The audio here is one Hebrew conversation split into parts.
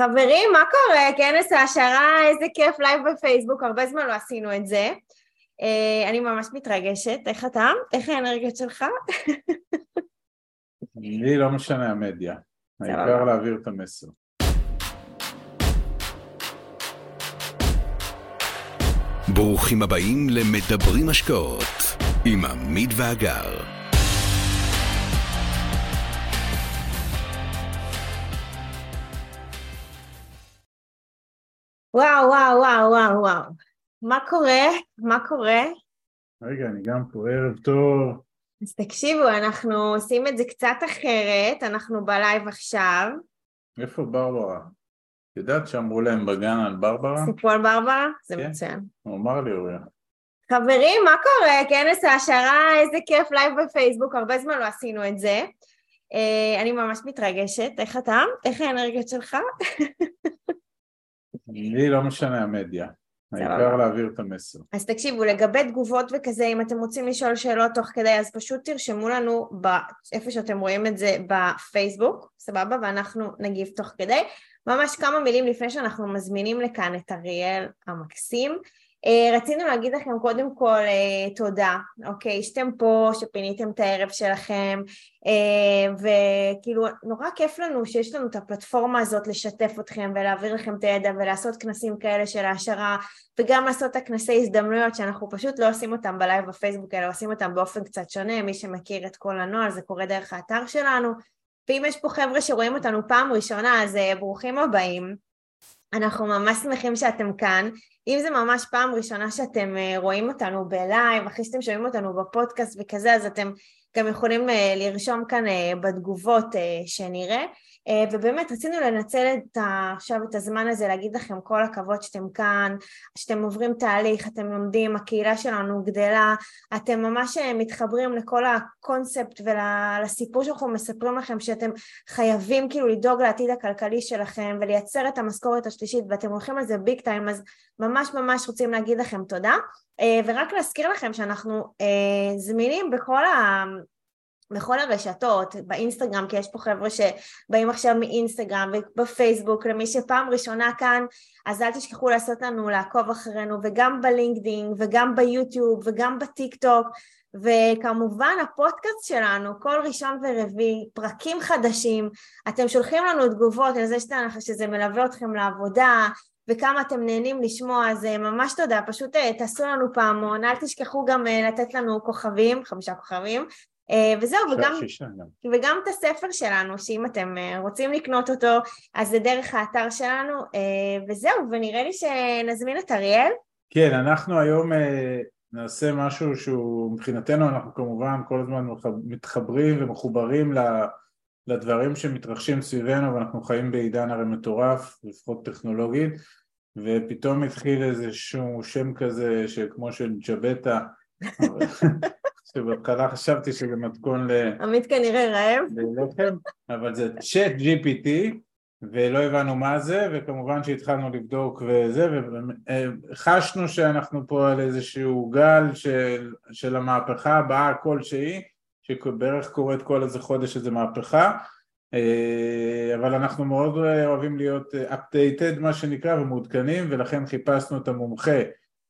חברים, מה קורה? כנס העשרה, איזה כיף לייב בפייסבוק, הרבה זמן לא עשינו את זה. אה, אני ממש מתרגשת, איך אתה? איך האנרגיות שלך? לי לא משנה המדיה, העיקר להעביר את המסר. ברוכים הבאים למדברים השקעות עם עמית והגר. וואו, וואו, וואו, וואו, וואו. מה קורה? מה קורה? רגע, אני גם פה, ערב טוב. אז תקשיבו, אנחנו עושים את זה קצת אחרת, אנחנו בלייב עכשיו. איפה ברברה? את יודעת שאמרו להם בגן על ברברה? סיפרו על ברברה? זה כן. מצוין. הוא אמר לי, אוריה. חברים, מה קורה? כנס העשרה, איזה כיף לייב בפייסבוק, הרבה זמן לא עשינו את זה. אה, אני ממש מתרגשת, איך אתה? איך האנרגיות שלך? לי לא משנה המדיה, העיקר להעביר את המסר. אז תקשיבו, לגבי תגובות וכזה, אם אתם רוצים לשאול שאלות תוך כדי, אז פשוט תרשמו לנו איפה שאתם רואים את זה בפייסבוק, סבבה? ואנחנו נגיב תוך כדי. ממש כמה מילים לפני שאנחנו מזמינים לכאן את אריאל המקסים. אה, רצינו להגיד לכם קודם כל אה, תודה, אוקיי, שאתם פה, שפיניתם את הערב שלכם, אה, וכאילו נורא כיף לנו שיש לנו את הפלטפורמה הזאת לשתף אתכם ולהעביר לכם את הידע ולעשות כנסים כאלה של העשרה וגם לעשות את הכנסי הזדמנויות שאנחנו פשוט לא עושים אותם בלייב בפייסבוק אלא עושים אותם באופן קצת שונה, מי שמכיר את כל הנוהל זה קורה דרך האתר שלנו. ואם יש פה חבר'ה שרואים אותנו פעם ראשונה אז ברוכים הבאים אנחנו ממש שמחים שאתם כאן. אם זה ממש פעם ראשונה שאתם אה, רואים אותנו בלייב, אחרי שאתם שומעים אותנו בפודקאסט וכזה, אז אתם גם יכולים אה, לרשום כאן אה, בתגובות שנראה. אה, ובאמת רצינו לנצל את ה, עכשיו את הזמן הזה להגיד לכם כל הכבוד שאתם כאן, שאתם עוברים תהליך, אתם לומדים, הקהילה שלנו גדלה, אתם ממש אה, מתחברים לכל הקונספט ולסיפור שאנחנו מספרים לכם שאתם חייבים כאילו לדאוג לעתיד הכלכלי שלכם ולייצר את המשכורת השלישית ואתם הולכים על זה ביג טיים אז ממש ממש רוצים להגיד לכם תודה. אה, ורק להזכיר לכם שאנחנו זמינים בכל ה... בכל הרשתות, באינסטגרם, כי יש פה חבר'ה שבאים עכשיו מאינסטגרם ובפייסבוק, למי שפעם ראשונה כאן, אז אל תשכחו לעשות לנו, לעקוב אחרינו, וגם בלינקדאין, וגם ביוטיוב, וגם בטיק טוק, וכמובן הפודקאסט שלנו, כל ראשון ורביעי, פרקים חדשים, אתם שולחים לנו תגובות על זה שאתה, שזה מלווה אתכם לעבודה, וכמה אתם נהנים לשמוע, אז אה, ממש תודה, פשוט אה, תעשו לנו פעמון, אל תשכחו גם אה, לתת לנו כוכבים, חמישה כוכבים, וזהו, וגם, וגם את הספר שלנו, שאם אתם אה, רוצים לקנות אותו, אז זה דרך האתר שלנו, אה, וזהו, ונראה לי שנזמין את אריאל. כן, אנחנו היום נעשה משהו שהוא, מבחינתנו אנחנו כמובן כל הזמן מתחברים ומחוברים לדברים שמתרחשים סביבנו, ואנחנו חיים בעידן הרי מטורף, לפחות טכנולוגית, ופתאום התחיל איזשהו שם כזה, שכמו של ג'בטה, שבהתחלה חשבתי שזה מתכון ל... עמית כנראה רעב. ללחם, אבל זה צ'אט GPT ולא הבנו מה זה וכמובן שהתחלנו לבדוק וזה וחשנו שאנחנו פה על איזשהו גל של, של המהפכה הבאה כלשהי שבערך קורית כל איזה חודש איזה מהפכה אה, אבל אנחנו מאוד אוהבים להיות updated מה שנקרא ומעודכנים ולכן חיפשנו את המומחה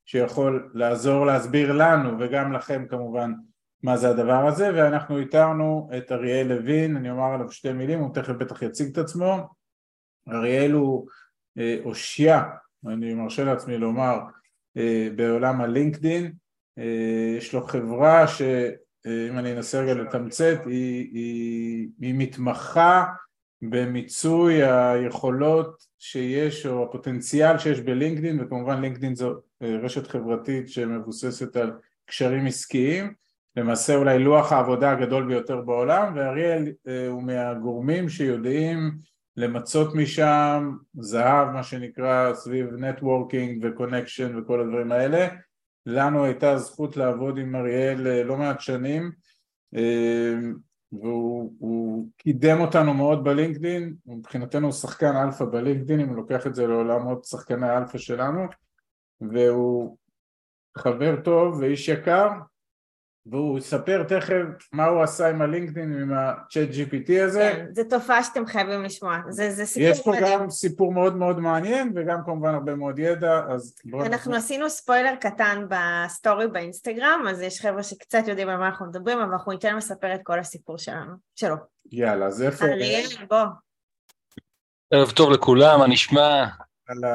שיכול לעזור להסביר לנו וגם לכם כמובן מה זה הדבר הזה ואנחנו איתרנו את אריאל לוין, אני אומר עליו שתי מילים, הוא תכף בטח יציג את עצמו. אריאל הוא אה, אושיה, אני מרשה לעצמי לומר, אה, בעולם הלינקדין, אה, יש לו חברה שאם אני אנסה רגע לתמצת, היא, היא, היא מתמחה במיצוי היכולות שיש או הפוטנציאל שיש בלינקדין וכמובן לינקדין זו רשת חברתית שמבוססת על קשרים עסקיים למעשה אולי לוח העבודה הגדול ביותר בעולם ואריאל אה, הוא מהגורמים שיודעים למצות משם זהב מה שנקרא סביב networking ו connection וכל הדברים האלה. לנו הייתה זכות לעבוד עם אריאל אה, לא מעט שנים אה, והוא קידם אותנו מאוד ב LinkedIn, מבחינתנו הוא שחקן אלפא ב LinkedIn, אם הוא לוקח את זה לעולמות שחקני האלפא שלנו. והוא חבר טוב ואיש יקר והוא יספר תכף מה הוא עשה עם ה LinkedIn, עם ה-chat GPT הזה. כן, זו תופעה שאתם חייבים לשמוע, זה, זה סיפור יש פה מדהים. גם סיפור מאוד מאוד מעניין וגם כמובן הרבה מאוד ידע, אז בואו... אנחנו נתחיל. עשינו ספוילר קטן בסטורי באינסטגרם, אז יש חבר'ה שקצת יודעים על מה אנחנו מדברים, אבל אנחנו ניתן לספר את כל הסיפור שלנו, שלו. יאללה, אז איפה... אריאל, בוא. ערב טוב לכולם, מה נשמע?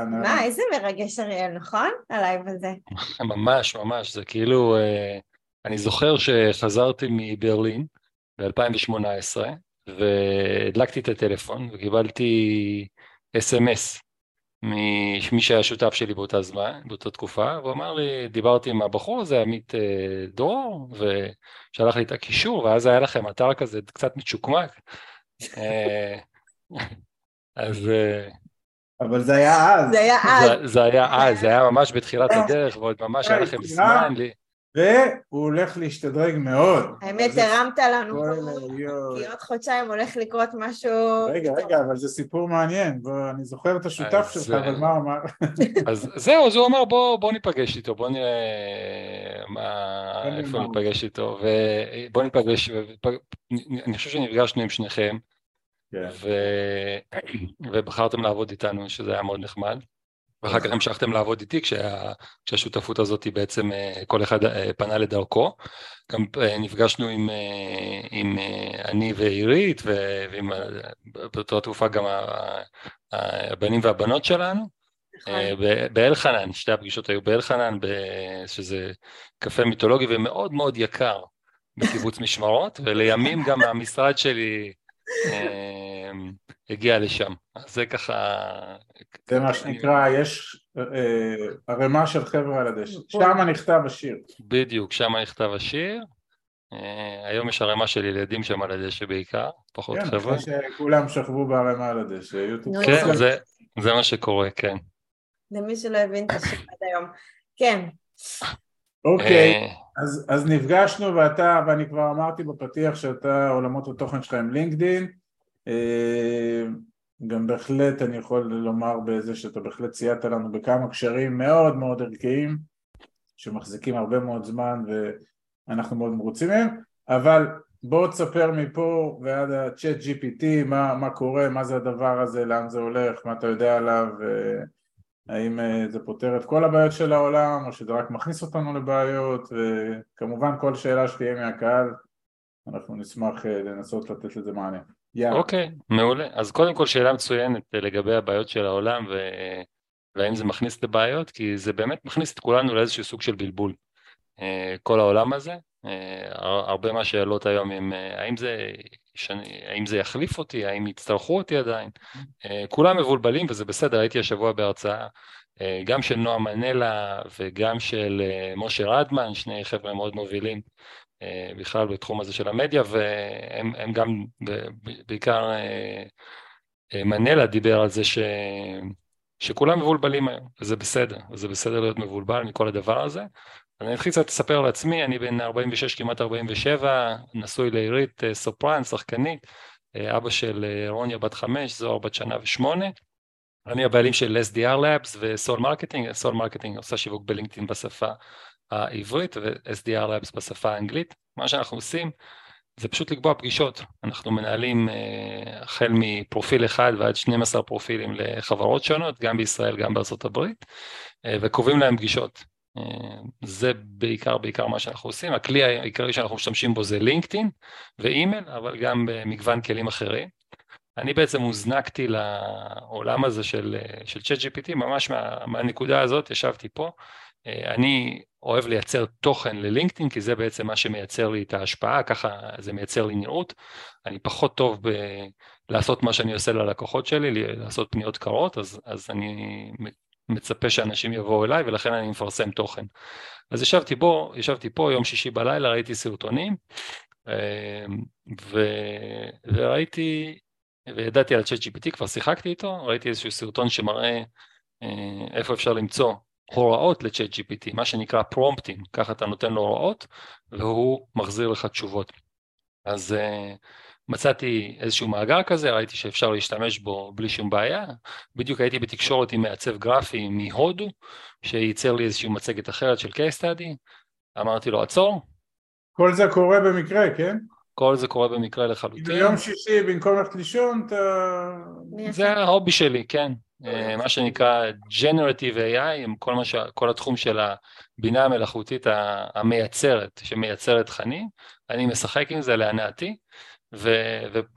מה, איזה מרגש אריאל, נכון? ה live הזה. ממש, ממש, זה כאילו... אה, אני זוכר שחזרתי מברלין ב-2018 והדלקתי את הטלפון וקיבלתי אס.אם.אס ממי שהיה שותף שלי באותה זמן, באותה תקופה, והוא אמר לי, דיברתי עם הבחור הזה, עמית אה, דרור, ושלח לי את הקישור, ואז היה לכם אתר כזה קצת מצ'וקמק. אה, אז... אה, אבל זה היה אז. זה היה אז. זה היה אז, זה היה ממש בתחילת הדרך, ועוד ממש היה לכם זמן. והוא הולך להשתדרג מאוד. האמת, הרמת לנו כי עוד חודשיים הולך לקרות משהו... רגע, רגע, אבל זה סיפור מעניין, אני זוכר את השותף שלך, אבל מה אמר? אז זהו, אז הוא אמר בוא ניפגש איתו, בוא נראה איפה ניפגש איתו, ובוא ניפגש, אני חושב שנפגשנו עם שניכם, כן. ובחרתם לעבוד איתנו, שזה היה מאוד נחמד. ואחר כך המשכתם לעבוד איתי כשה, כשהשותפות הזאת היא בעצם אה, כל אחד אה, פנה לדרכו. גם אה, נפגשנו עם, עם אני ועירית ועם באותה תקופה גם הבנים והבנות שלנו. נכון. באלחנן, שתי הפגישות היו באלחנן, שזה קפה מיתולוגי ומאוד מאוד יקר בקיבוץ משמרות, ולימים גם המשרד שלי הגיע לשם. אז זה ככה... זה מה שנקרא, יש אה, ערימה של חבר'ה על הדשא. שם נכתב השיר. בדיוק, שם נכתב השיר. אה, היום יש ערימה של ילדים שם על הדשא בעיקר, פחות כן, חבר'ה. כן, אחרי שכולם שכבו בערימה על הדשא. כן, זה, זה מה שקורה, כן. למי שלא הבין את השיר עד היום. כן. אוקיי, אה, אז, אז נפגשנו ואתה, ואני כבר אמרתי בפתיח שאתה עולמות התוכן שלך עם לינקדין. אה, גם בהחלט אני יכול לומר בזה שאתה בהחלט סייעת לנו בכמה קשרים מאוד מאוד ערכיים שמחזיקים הרבה מאוד זמן ואנחנו מאוד מרוצים מהם אבל בוא תספר מפה ועד ה-chat GPT מה, מה קורה, מה זה הדבר הזה, לאן זה הולך, מה אתה יודע עליו האם אה, זה פותר את כל הבעיות של העולם או שזה רק מכניס אותנו לבעיות וכמובן כל שאלה שתהיה מהקהל אנחנו נשמח אה, לנסות לתת לזה מענה אוקיי, okay, מעולה. אז קודם כל שאלה מצוינת לגבי הבעיות של העולם ו... והאם זה מכניס לבעיות, כי זה באמת מכניס את כולנו לאיזשהו סוג של בלבול. אה, כל העולם הזה, אה, הרבה מהשאלות היום הם אה, האם זה, האם זה יחליף אותי, האם יצטרכו אותי עדיין, כולם מבולבלים וזה בסדר, הייתי השבוע בהרצאה גם של נועה מנלה וגם של משה רדמן, שני חבר'ה מאוד מובילים אה, בכלל בתחום הזה של המדיה, והם גם בעיקר אה, אה, מנלה דיבר על זה ש... שכולם מבולבלים היום, וזה בסדר, וזה בסדר להיות מבולבל מכל הדבר הזה. אני אתחיל קצת לספר על עצמי, אני בן 46, כמעט 47, נשוי לעירית סופרן, שחקנית, אבא של רוניה בת חמש, זוהר בת שנה ושמונה. אני הבעלים של SDR Labs ו Sol Marketing, Sol Marketing עושה שיווק ב LinkedIn בשפה העברית ו-SDR Labs בשפה האנגלית. מה שאנחנו עושים זה פשוט לקבוע פגישות. אנחנו מנהלים אה, החל מפרופיל אחד ועד 12 פרופילים לחברות שונות, גם בישראל, גם בארצות הברית, אה, וקובעים להם פגישות. אה, זה בעיקר בעיקר מה שאנחנו עושים. הכלי העיקרי שאנחנו משתמשים בו זה LinkedIn ואימייל, אבל גם במגוון כלים אחרים. אני בעצם הוזנקתי לעולם הזה של, של ChatGPT ממש מה, מהנקודה הזאת, ישבתי פה. אני אוהב לייצר תוכן ללינקדאין, כי זה בעצם מה שמייצר לי את ההשפעה, ככה זה מייצר לי נראות. אני פחות טוב בלעשות מה שאני עושה ללקוחות שלי, לעשות פניות קרות, אז, אז אני מצפה שאנשים יבואו אליי, ולכן אני מפרסם תוכן. אז ישבתי בו, ישבתי פה יום שישי בלילה, ראיתי סרטונים, ו... וראיתי, וידעתי על צ'אט GPT, כבר שיחקתי איתו, ראיתי איזשהו סרטון שמראה אה, איפה אפשר למצוא הוראות לצ'אט GPT, מה שנקרא פרומפטים, ככה אתה נותן לו הוראות והוא מחזיר לך תשובות. אז uh, מצאתי איזשהו מאגר כזה, ראיתי שאפשר להשתמש בו בלי שום בעיה. בדיוק הייתי בתקשורת עם מעצב גרפי מהודו, שייצר לי איזושהי מצגת אחרת של case study. אמרתי לו עצור, כל זה קורה במקרה, כן? כל זה קורה במקרה לחלוטין. ביום שישי במקום ללכת לישון אתה... זה ההובי שלי, כן. אה, מה שנקרא Generative AI, עם כל, ש... כל התחום של הבינה המלאכותית המייצרת, שמייצרת תכנים, אני משחק עם זה להנאתי, וקולט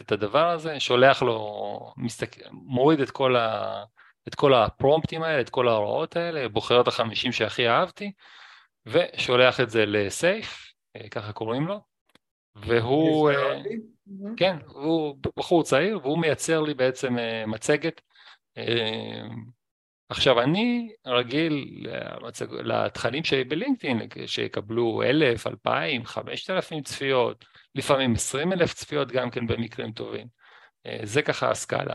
ו... את הדבר הזה, שולח לו, מסתק... מוריד את כל, ה... את כל הפרומפטים האלה, את כל ההוראות האלה, בוחר את החמישים שהכי אהבתי, ושולח את זה לסייף, ככה קוראים לו, והוא, אה, כן, הוא בחור צעיר והוא מייצר לי בעצם אה, מצגת. עכשיו אני רגיל לתכנים שלי בלינקדאין שיקבלו אלף, אלפיים, חמשת אלפים צפיות, לפעמים עשרים אלף צפיות גם כן במקרים טובים. זה ככה הסקאלה.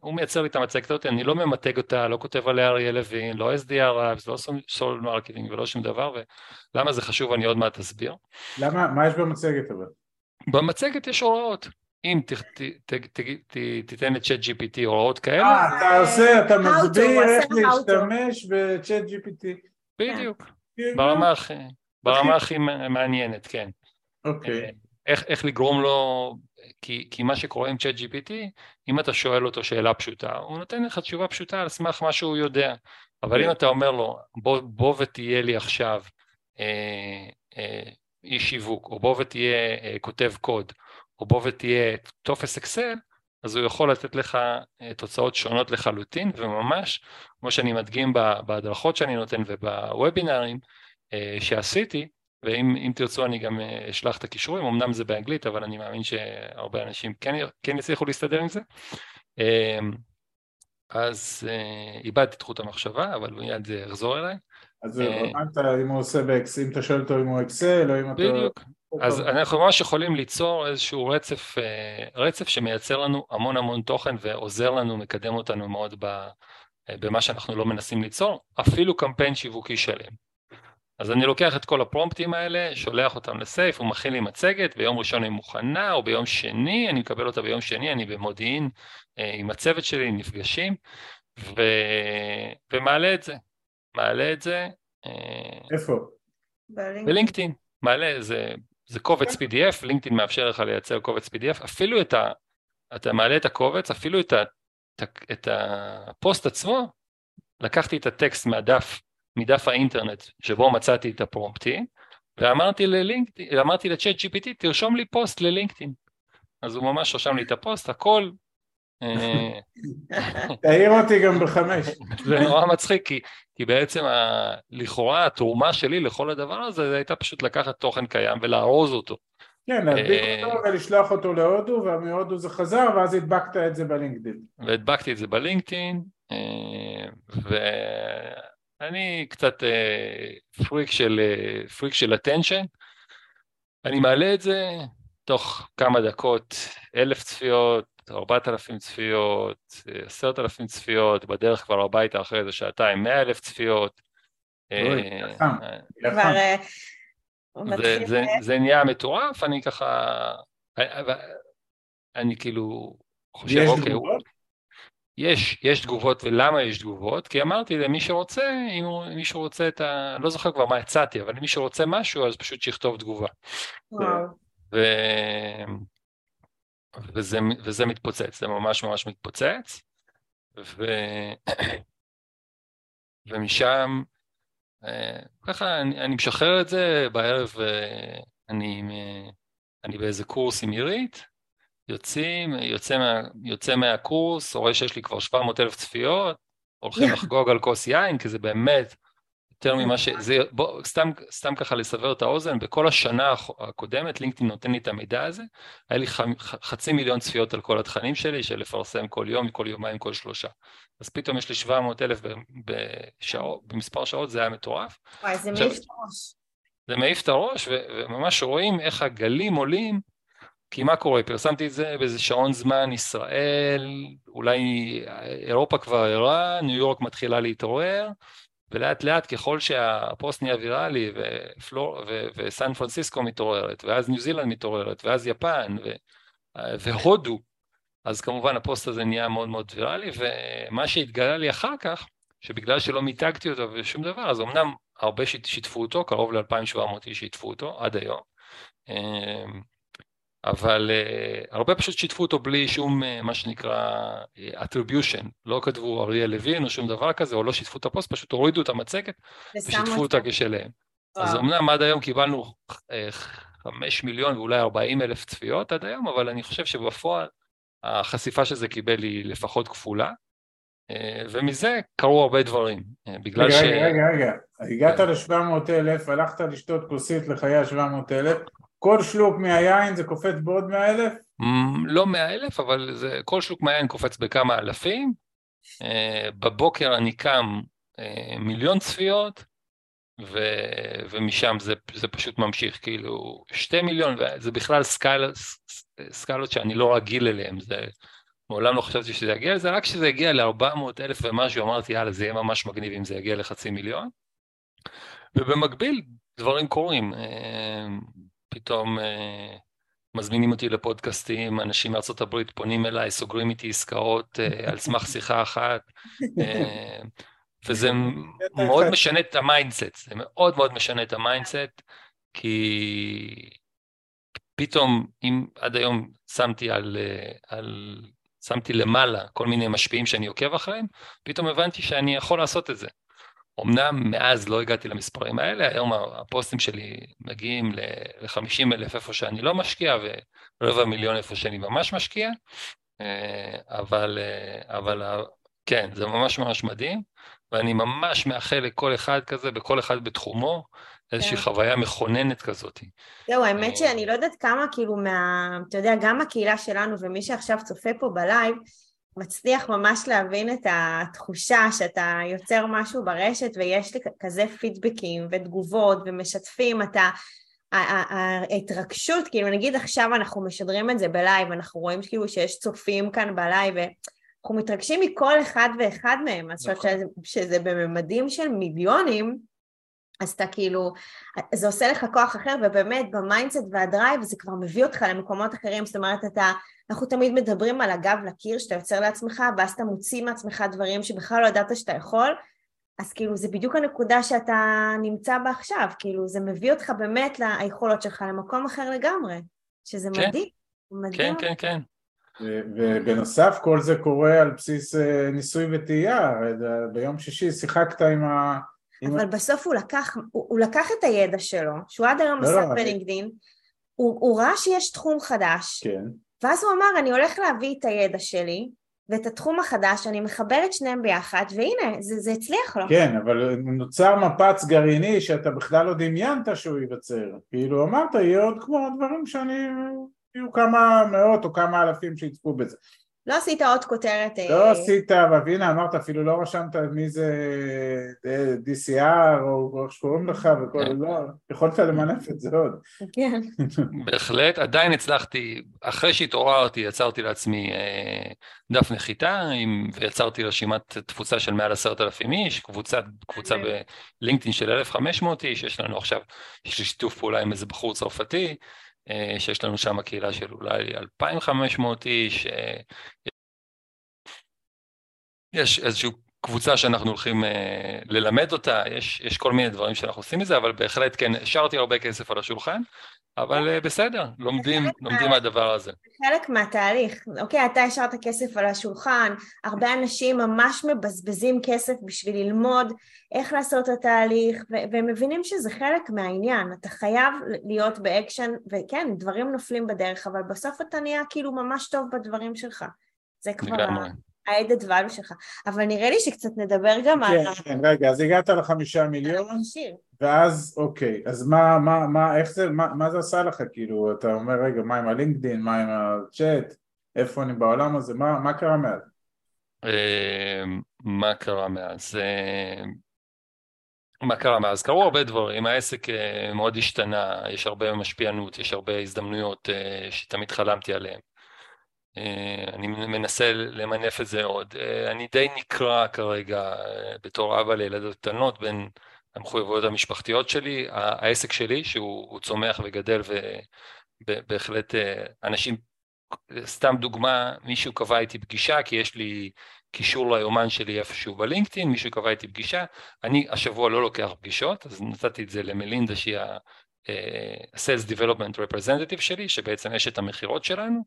הוא מייצר לי את המצגת הזאת, אני לא ממתג אותה, לא כותב עליה אריאל לוין, לא SDR, לא Sol Marketing ולא שום דבר, ולמה זה חשוב אני עוד מעט אסביר. למה, מה יש במצגת אבל? במצגת יש הוראות. אם ת, ת, ת, ת, ת, תיתן ל ChatGPT הוראות כאלה. אה, אתה עושה, אתה מסביר איך להשתמש ב ChatGPT. בדיוק, כן. ברמה הכי, ברמה הכי מעניינת, כן. אוקיי. איך, איך לגרום לו כי, כי מה שקורה עם צ'אט GPT, אם אתה שואל אותו שאלה פשוטה, הוא נותן לך תשובה פשוטה על סמך מה שהוא יודע. אבל אם כן. אתה אומר לו, בוא, בוא ותהיה לי עכשיו אה, אה, איש שיווק, או בוא ותהיה אה, כותב קוד, או בוא ותהיה טופס אקסל, אז הוא יכול לתת לך אה, תוצאות שונות לחלוטין, וממש, כמו שאני מדגים בהדרכות שאני נותן ובוובינרים אה, שעשיתי, ואם תרצו אני גם אה, אשלח את הכישורים, אמנם זה באנגלית, אבל אני מאמין שהרבה אנשים כן, כן יצליחו להסתדר עם זה. אמ, אז אה, איבדתי את חוט המחשבה, אבל מיד זה יחזור אליי. אז הבנת אה, אם הוא עושה באקסל, אם אתה שואל אותו אם הוא אקסל, או אם אתה... בדיוק. אז אנחנו ממש יכולים ליצור איזשהו רצף, רצף שמייצר לנו המון המון תוכן ועוזר לנו, מקדם אותנו מאוד במה שאנחנו לא מנסים ליצור, אפילו קמפיין שיווקי שלם. אז אני לוקח את כל הפרומפטים האלה, שולח אותם לסייף, הוא מכין לי מצגת, ביום ראשון היא מוכנה, או ביום שני, אני מקבל אותה ביום שני, אני במודיעין אה, עם הצוות שלי, נפגשים, ו... ומעלה את זה. מעלה את זה. אה, איפה? בלינקדאין. מעלה, זה, זה קובץ PDF, לינקדאין מאפשר לך לייצר קובץ PDF, אפילו את ה... אתה מעלה את הקובץ, אפילו את, ה, את הפוסט עצמו, לקחתי את הטקסט מהדף מדף האינטרנט שבו מצאתי את הפרומפטים, ואמרתי ל LinkedIn, אמרתי ל ChatGPT, תרשום לי פוסט ל LinkedIn. אז הוא ממש רשם לי את הפוסט, הכל. אה, תעיר אותי גם בחמש. זה נורא מצחיק, כי, כי בעצם ה, לכאורה התרומה שלי לכל הדבר הזה, זה הייתה פשוט לקחת תוכן קיים ולארוז אותו. כן, להדביק אה, אותו ולשלוח אותו להודו, ומהודו זה חזר, ואז הדבקת את זה בלינקדאין. והדבקתי את זה בלינקדאין, אה, ו... אני קצת אה, פריק של, אה, פריק של attention, אני מעלה את זה תוך כמה דקות, אלף צפיות, ארבעת אלפים צפיות, עשרת אלפים צפיות, בדרך כבר הביתה אחרי איזה שעתיים, מאה אלף צפיות. אה, זה נהיה מטורף, אני ככה, אני כאילו חושב, אוקיי, יש, יש תגובות, ולמה יש תגובות? כי אמרתי למי שרוצה, אם מישהו רוצה את ה... לא זוכר כבר מה הצעתי, אבל אם מישהו רוצה משהו, אז פשוט שיכתוב תגובה. ו... וזה, וזה מתפוצץ, זה ממש ממש מתפוצץ. ו... ומשם, אה, ככה אני, אני משחרר את זה, בערב אה, אני, אני באיזה קורס עם עירית, יוצאים, יוצא, מה, יוצא מהקורס, רואה שיש לי כבר 700 אלף צפיות, הולכים לחגוג על כוס יין, כי זה באמת יותר ממה ש... זה, בוא, סתם, סתם ככה לסבר את האוזן, בכל השנה הקודמת לינקדאין נותן לי את המידע הזה, היה לי ח, חצי מיליון צפיות על כל התכנים שלי, של לפרסם כל יום, כל יומיים, כל שלושה. אז פתאום יש לי 700 אלף במספר שעות, זה היה מטורף. וואי, זה מעיף את הראש. זה מעיף את הראש, וממש רואים איך הגלים עולים, כי מה קורה? פרסמתי את זה באיזה שעון זמן ישראל, אולי אירופה כבר ערה, ניו יורק מתחילה להתעורר, ולאט לאט ככל שהפוסט נהיה ויראלי ופלור, ו- וסן פרנסיסקו מתעוררת, ואז ניו זילנד מתעוררת, ואז יפן, ו- והודו, אז כמובן הפוסט הזה נהיה מאוד מאוד ויראלי, ומה שהתגלה לי אחר כך, שבגלל שלא מיתגתי אותו ושום דבר, אז אמנם הרבה שיתפו אותו, קרוב ל-2,700 איש שיתפו אותו עד היום. אבל uh, הרבה פשוט שיתפו אותו בלי שום uh, מה שנקרא uh, attribution, לא כתבו אריאל לוין או שום דבר כזה, או לא שיתפו את הפוסט, פשוט הורידו את המצגת ושיתפו אותה כשלהם. אז אמנם עד היום קיבלנו חמש מיליון ואולי ארבעים אלף צפיות עד היום, אבל אני חושב שבפועל החשיפה של זה קיבל היא לפחות כפולה, ומזה קרו הרבה דברים, בגלל רגע, ש... רגע, רגע, רגע, הגעת ל-700 אלף, הלכת לשתות כוסית לחיי ה-700 אלף, כל שלוק מהיין זה קופץ בעוד 100 אלף? לא 100 אלף, אבל זה, כל שלוק מהיין קופץ בכמה אלפים. בבוקר אני קם מיליון צפיות, ו, ומשם זה, זה פשוט ממשיך, כאילו שתי מיליון, זה בכלל סקאל, סקאלות שאני לא רגיל אליהן, זה מעולם לא חשבתי שזה יגיע לזה, רק כשזה הגיע ל-400 אלף ומשהו אמרתי יאללה זה יהיה ממש מגניב אם זה יגיע לחצי מיליון. ובמקביל דברים קורים, פתאום אה, מזמינים אותי לפודקאסטים, אנשים מארצות הברית פונים אליי, סוגרים איתי עסקאות אה, על סמך שיחה אחת, אה, וזה מאוד משנה את ה mindset, זה מאוד מאוד משנה את ה mindset, כי פתאום אם עד היום שמתי על, על שמתי למעלה כל מיני משפיעים שאני עוקב אחריהם, פתאום הבנתי שאני יכול לעשות את זה. אמנם מאז לא הגעתי למספרים האלה, היום הפוסטים שלי מגיעים ל-50 אלף איפה שאני לא משקיע ורבע מיליון איפה שאני ממש משקיע, אה, אבל, אה, אבל כן, זה ממש ממש מדהים, ואני ממש מאחל לכל אחד כזה, בכל אחד בתחומו, איזושהי כן. חוויה מכוננת כזאת. זהו, האמת אה, שאני לא יודעת כמה, כאילו, מה... אתה יודע, גם הקהילה שלנו ומי שעכשיו צופה פה ב live, מצליח ממש להבין את התחושה שאתה יוצר משהו ברשת ויש לי כזה פידבקים ותגובות ומשתפים, אתה... ההתרגשות, כאילו נגיד עכשיו אנחנו משדרים את זה ב live, אנחנו רואים כאילו שיש צופים כאן ב live ואנחנו מתרגשים מכל אחד ואחד מהם, אז נכון. שזה בממדים של מיליונים, אז אתה כאילו, זה עושה לך כוח אחר, ובאמת ב mindset וה drive זה כבר מביא אותך למקומות אחרים, זאת אומרת אתה, אנחנו תמיד מדברים על הגב לקיר שאתה יוצר לעצמך, ואז אתה מוציא מעצמך דברים שבכלל לא ידעת שאתה יכול, אז כאילו זה בדיוק הנקודה שאתה נמצא בה עכשיו, כאילו זה מביא אותך באמת ליכולות שלך למקום אחר לגמרי, שזה כן. מדהים, מדהים. כן, כן, כן. ובנוסף כל זה קורה על בסיס אה, ניסוי וטעייה, ביום שישי שיחקת עם ה... אבל בסוף הוא לקח, הוא, הוא לקח את הידע שלו, שהוא עד היום לא, עסק לא, בלינקדין, הוא, הוא ראה שיש תחום חדש, כן. ואז הוא אמר, אני הולך להביא את הידע שלי, ואת התחום החדש, אני מחבר את שניהם ביחד, והנה, זה, זה הצליח לו. כן, אבל נוצר מפץ גרעיני שאתה בכלל לא דמיינת שהוא ייווצר. כאילו אמרת, יהיה עוד כמו דברים שאני... יהיו כמה מאות או כמה אלפים שיצפו בזה. לא עשית עוד כותרת... לא אה... עשית, והנה אמרת, אפילו לא רשמת מי זה אה, DCR או איך שקוראים לך וכל, כן. לא, יכולת למנף את זה עוד. כן. בהחלט, עדיין הצלחתי, אחרי שהתעוררתי יצרתי לעצמי אה, דף נחיתה עם, ויצרתי רשימת תפוצה של מעל עשרת אלפים איש, קבוצה, קבוצה אוקיי. בלינקדאין של 1,500 איש, יש לנו עכשיו, יש לי שיתוף פעולה עם איזה בחור צרפתי, אה, שיש לנו שם קהילה של אולי 2,500 איש. אה, יש איזושהי קבוצה שאנחנו הולכים אה, ללמד אותה, יש, יש כל מיני דברים שאנחנו עושים מזה, אבל בהחלט כן, השארתי הרבה כסף על השולחן, אבל בסדר, לומדים, לומדים מהדבר הזה. חלק מהתהליך, אוקיי, אתה השארת כסף על השולחן, הרבה אנשים ממש מבזבזים כסף בשביל ללמוד איך לעשות את התהליך, והם מבינים שזה חלק מהעניין, אתה חייב להיות באקשן, וכן, דברים נופלים בדרך, אבל בסוף אתה נהיה כאילו ממש טוב בדברים שלך. זה כבר... ה-added value שלך. אבל נראה לי שקצת נדבר גם כן, על... כן, כן, רגע, אז הגעת לחמישה מיליון, ואז אוקיי, אז מה, מה, מה, איך זה, מה, מה זה עשה לך, כאילו, אתה אומר, רגע, מה עם ה LinkedIn, מה עם הצ'אט, איפה אני בעולם הזה, מה, מה קרה מאז? אמ, מה קרה מאז? אמ, מה קרה מאז? קרו הרבה דברים, העסק אה, מאוד השתנה, יש הרבה משפיענות, יש הרבה הזדמנויות אה, שתמיד חלמתי עליהן. אה, אני מנסה למנף את זה עוד. אה, אני די נקרע כרגע אה, בתור אבא לילדות קטנות בין המחויבויות המשפחתיות שלי, העסק שלי שהוא צומח וגדל ובהחלט אנשים סתם דוגמה, מישהו קבע איתי פגישה כי יש לי קישור ליומן שלי איפשהו בלינקדאין, מישהו קבע איתי פגישה, אני השבוע לא לוקח פגישות, אז נתתי את זה למלינדה שהיא ה-Sales Development Representative שלי, שבעצם יש את המכירות שלנו,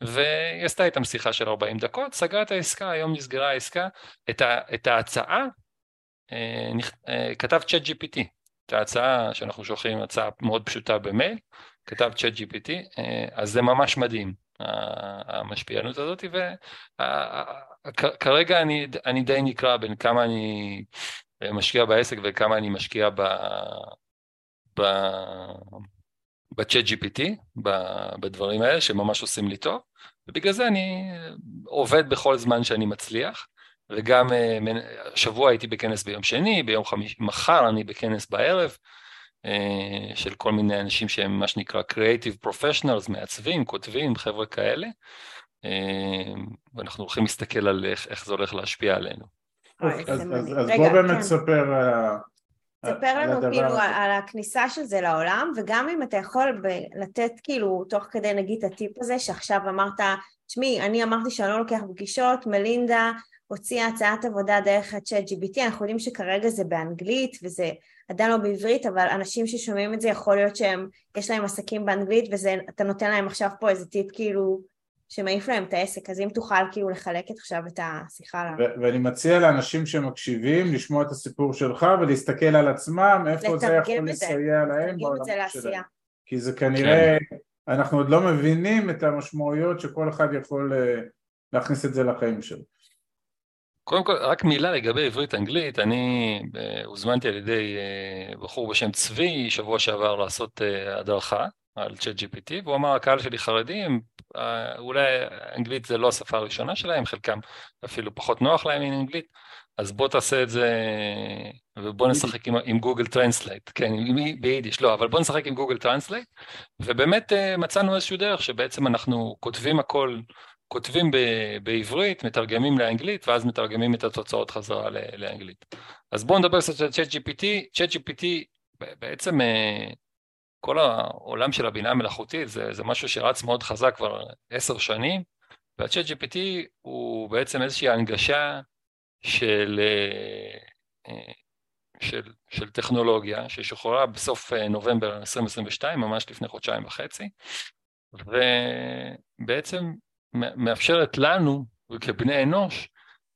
והיא עשתה איתם שיחה של 40 דקות, סגרה את העסקה, היום נסגרה העסקה, את, ה, את ההצעה כתב צ'אט GPT, את ההצעה שאנחנו שולחים, הצעה מאוד פשוטה במייל, כתב צ'אט GPT, אז זה ממש מדהים, המשפיענות הזאת, וכרגע אני, אני די נקרא בין כמה אני משקיע בעסק וכמה אני משקיע ב... ב... בצ'אט GPT, בדברים האלה שממש עושים לי טוב, ובגלל זה אני עובד בכל זמן שאני מצליח, וגם השבוע הייתי בכנס ביום שני, ביום חמישי, מחר אני בכנס בערב, של כל מיני אנשים שהם מה שנקרא Creative Professionals, מעצבים, כותבים, חבר'ה כאלה, ואנחנו הולכים להסתכל על איך, איך זה הולך להשפיע עלינו. אז, אז, אז בוא באמת כן. ספר ספר לנו כאילו על, על הכניסה של זה לעולם, וגם אם אתה יכול ב- לתת כאילו תוך כדי נגיד את הטיפ הזה, שעכשיו אמרת, תשמעי, אני אמרתי שאני לא לוקח פגישות, מלינדה הוציאה הצעת עבודה דרך הצ'אט GBT, אנחנו יודעים שכרגע זה באנגלית וזה עדיין לא בעברית, אבל אנשים ששומעים את זה יכול להיות שהם, יש להם עסקים באנגלית ואתה נותן להם עכשיו פה איזה טיפ כאילו שמעיף להם את העסק, אז אם תוכל כאילו לחלק את עכשיו את השיחה ו- ואני מציע לאנשים שמקשיבים לשמוע את הסיפור שלך ולהסתכל על עצמם, איפה זה יכול לסייע להם בעולם שלהם. כי זה כנראה, כן. אנחנו עוד לא מבינים את המשמעויות שכל אחד יכול אה, להכניס את זה לחיים שלו. קודם כל, רק מילה לגבי עברית-אנגלית, אני אה, הוזמנתי על ידי אה, בחור בשם צבי שבוע שעבר לעשות הדרכה על ChatGPT, והוא אמר, הקהל שלי חרדים, אולי אנגלית זה לא השפה הראשונה שלהם, חלקם אפילו פחות נוח להם עם אנגלית, אז בוא תעשה את זה, ובוא נשחק עם, עם Google Translate, כן, ביידיש, לא, אבל בוא נשחק עם Google Translate, ובאמת אה, מצאנו איזשהו דרך שבעצם אנחנו כותבים הכל, כותבים ב, בעברית, מתרגמים לאנגלית, ואז מתרגמים את התוצאות חזרה לאנגלית. אז בואו נדבר קצת על צ'אט GPT, צ'אט GPT בעצם אה, כל העולם של הבינה המלאכותית זה, זה משהו שרץ מאוד חזק כבר עשר שנים, והצ'אט GPT הוא בעצם איזושהי הנגשה של, אה, של, של טכנולוגיה ששוחררה בסוף אה, נובמבר 2022, ממש לפני חודשיים וחצי, ובעצם מאפשרת לנו כבני אנוש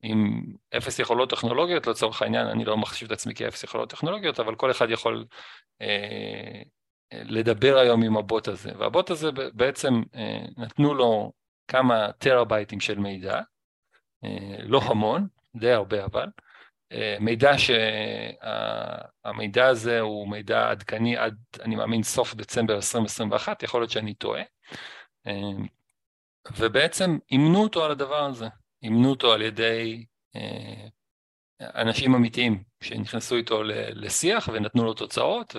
עם אפס יכולות טכנולוגיות לצורך העניין, אני לא מחשיב את עצמי כאפס יכולות טכנולוגיות, אבל כל אחד יכול אה, לדבר היום עם הבוט הזה, והבוט הזה בעצם אה, נתנו לו כמה טראבייטים של מידע, אה, לא המון, די הרבה אבל, אה, מידע שהמידע הזה הוא מידע עדכני עד, אני מאמין, סוף דצמבר 2021, יכול להיות שאני טועה, ובעצם אימנו אותו על הדבר הזה, אימנו אותו על ידי אנשים אמיתיים שנכנסו איתו לשיח ונתנו לו תוצאות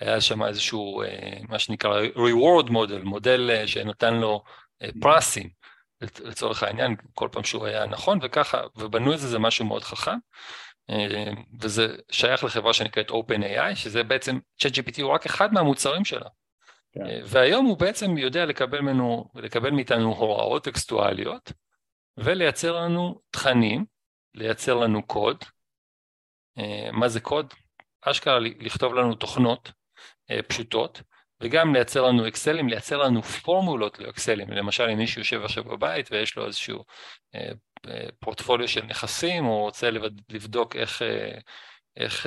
והיה שם איזשהו אה, מה שנקרא reward model, מודל אה, שנתן לו אה, פרסים לצורך העניין כל פעם שהוא היה נכון וככה ובנו את זה זה משהו מאוד חכם וזה שייך לחברה שנקראת OpenAI שזה בעצם ChatGPT הוא רק אחד מהמוצרים שלה כן. והיום הוא בעצם יודע לקבל, ממנו, לקבל מאיתנו הוראות טקסטואליות ולייצר לנו תכנים לייצר לנו קוד. אה, מה זה קוד? אשכרה לכתוב לנו תוכנות אה, פשוטות, וגם לייצר לנו אקסלים, לייצר לנו פורמולות לאקסלים. למשל, אם מישהו יושב עכשיו בבית ויש לו איזשהו אה, פורטפוליו של נכסים, או רוצה לבדוק איך, איך